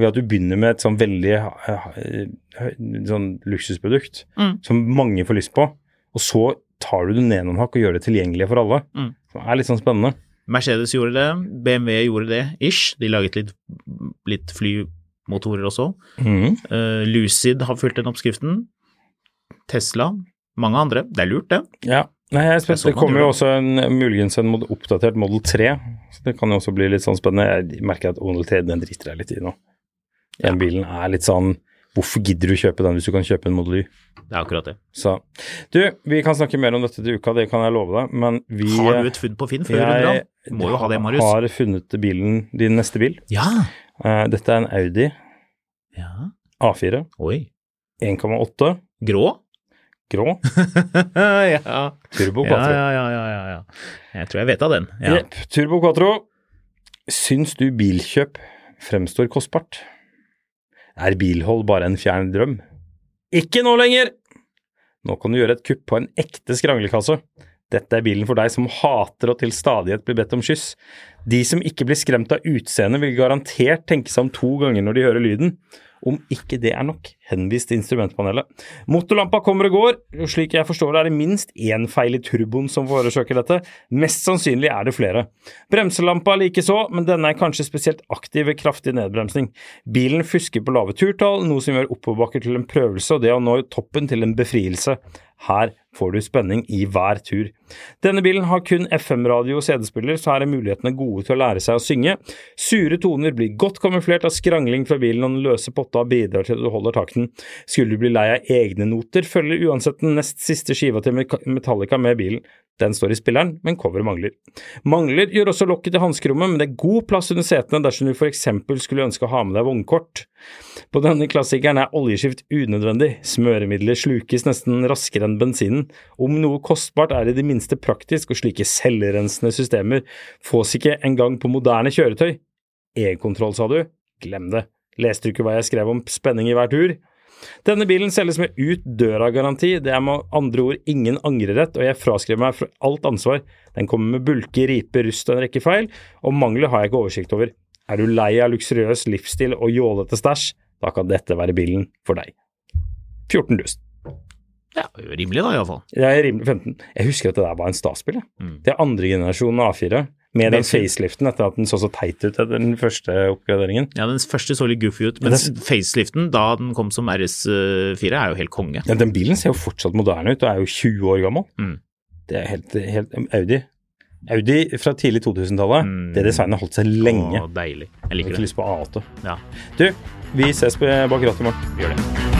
Ved at du begynner med et sånn veldig eh, eh, sånn luksusprodukt Mm. som mange får lyst på, og så tar du det ned noen hakk og gjør det tilgjengelig for alle. Mm. Det er litt sånn spennende. Mercedes gjorde det, BMW gjorde det, ish. De laget litt, litt flymotorer også. Mm. Uh, Lucid har fulgt den oppskriften. Tesla, mange andre. Det er lurt, det. Ja. Nei, jeg spent. Det kommer jo også en, muligens en mod oppdatert Model 3, så det kan jo også bli litt sånn spennende. Jeg merker at Model 3 den driter jeg litt i nå. Den bilen er litt sånn Hvorfor gidder du kjøpe den hvis du kan kjøpe en Model Y? Det er akkurat det. Så du, vi kan snakke mer om dette til uka, det kan jeg love deg, men vi Har du et funn på Finn før av? Må jo ha det, Marius. har funnet bilen, din neste bil. Ja. Uh, dette er en Audi ja. A4 Oi. 1,8 Grå? Grå (laughs) ja. turbo Quatro. ja, ja, ja, ja, ja. Jeg tror jeg vet av den. Ja. Jepp. Turbo Quattro. Syns du bilkjøp fremstår kostbart? Er bilhold bare en fjern drøm? Ikke nå lenger! Nå kan du gjøre et kupp på en ekte skranglekasse. Dette er bilen for deg som hater og til stadighet blir bedt om kyss. De som ikke blir skremt av utseendet, vil garantert tenke seg om to ganger når de hører lyden. Om ikke det er nok, henvis til instrumentpanelet. Motorlampa kommer og går, slik jeg forstår det er det minst én feil i turboen som forårsaker dette. Mest sannsynlig er det flere. Bremselampa likeså, men denne er kanskje spesielt aktiv ved kraftig nedbremsning. Bilen fusker på lave turtall, noe som gjør oppoverbakker til en prøvelse og det å nå toppen til en befrielse. Her får du spenning i hver tur. Denne bilen har kun FM-radio og CD-spiller, så her er mulighetene gode til å lære seg å synge. Sure toner blir godt kamuflert av skrangling fra bilen, og den løse potta bidrar til at du holder takten. Skulle du bli lei av egne noter, følger uansett den nest siste skiva til Metallica med bilen. Den står i spilleren, men coveret mangler. Mangler gjør også lokket til hanskerommet, men det er god plass under setene dersom du f.eks. skulle ønske å ha med deg vognkort. På denne klassikeren er oljeskift unødvendig, smøremidler slukes nesten raskere enn bensinen. Om noe kostbart er i det minste praktisk, og slike selvrensende systemer fås ikke engang på moderne kjøretøy. E-kontroll, sa du? Glem det. Leste du ikke hva jeg skrev om spenning i hver tur? Denne bilen selges med ut døra-garanti, det er med andre ord ingen angrerett, og jeg fraskriver meg for alt ansvar. Den kommer med bulker, riper, rust og en rekke feil, og mangler har jeg ikke oversikt over. Er du lei av luksuriøs livsstil og jålete stæsj, da kan dette være bilen for deg. 14 000. Ja, rimelig da, iallfall. Jeg er rimelig 15. Jeg husker at det der var en statsbil. Mm. Det er andre generasjon A4, med den faceliften etter at den så så teit ut etter den første oppgraderingen. Ja, den første så litt goofy ut, men faceliften da den kom som RS4 er jo helt konge. Ja, den bilen ser jo fortsatt moderne ut og er jo 20 år gammel. Mm. Det er helt, helt Audi. Audi fra tidlig 2000-tallet. Det designet holdt seg lenge. Å, deilig. Jeg Jeg har ikke det. lyst på A8. Ja, Du, vi ses bak rattet i morgen. gjør det.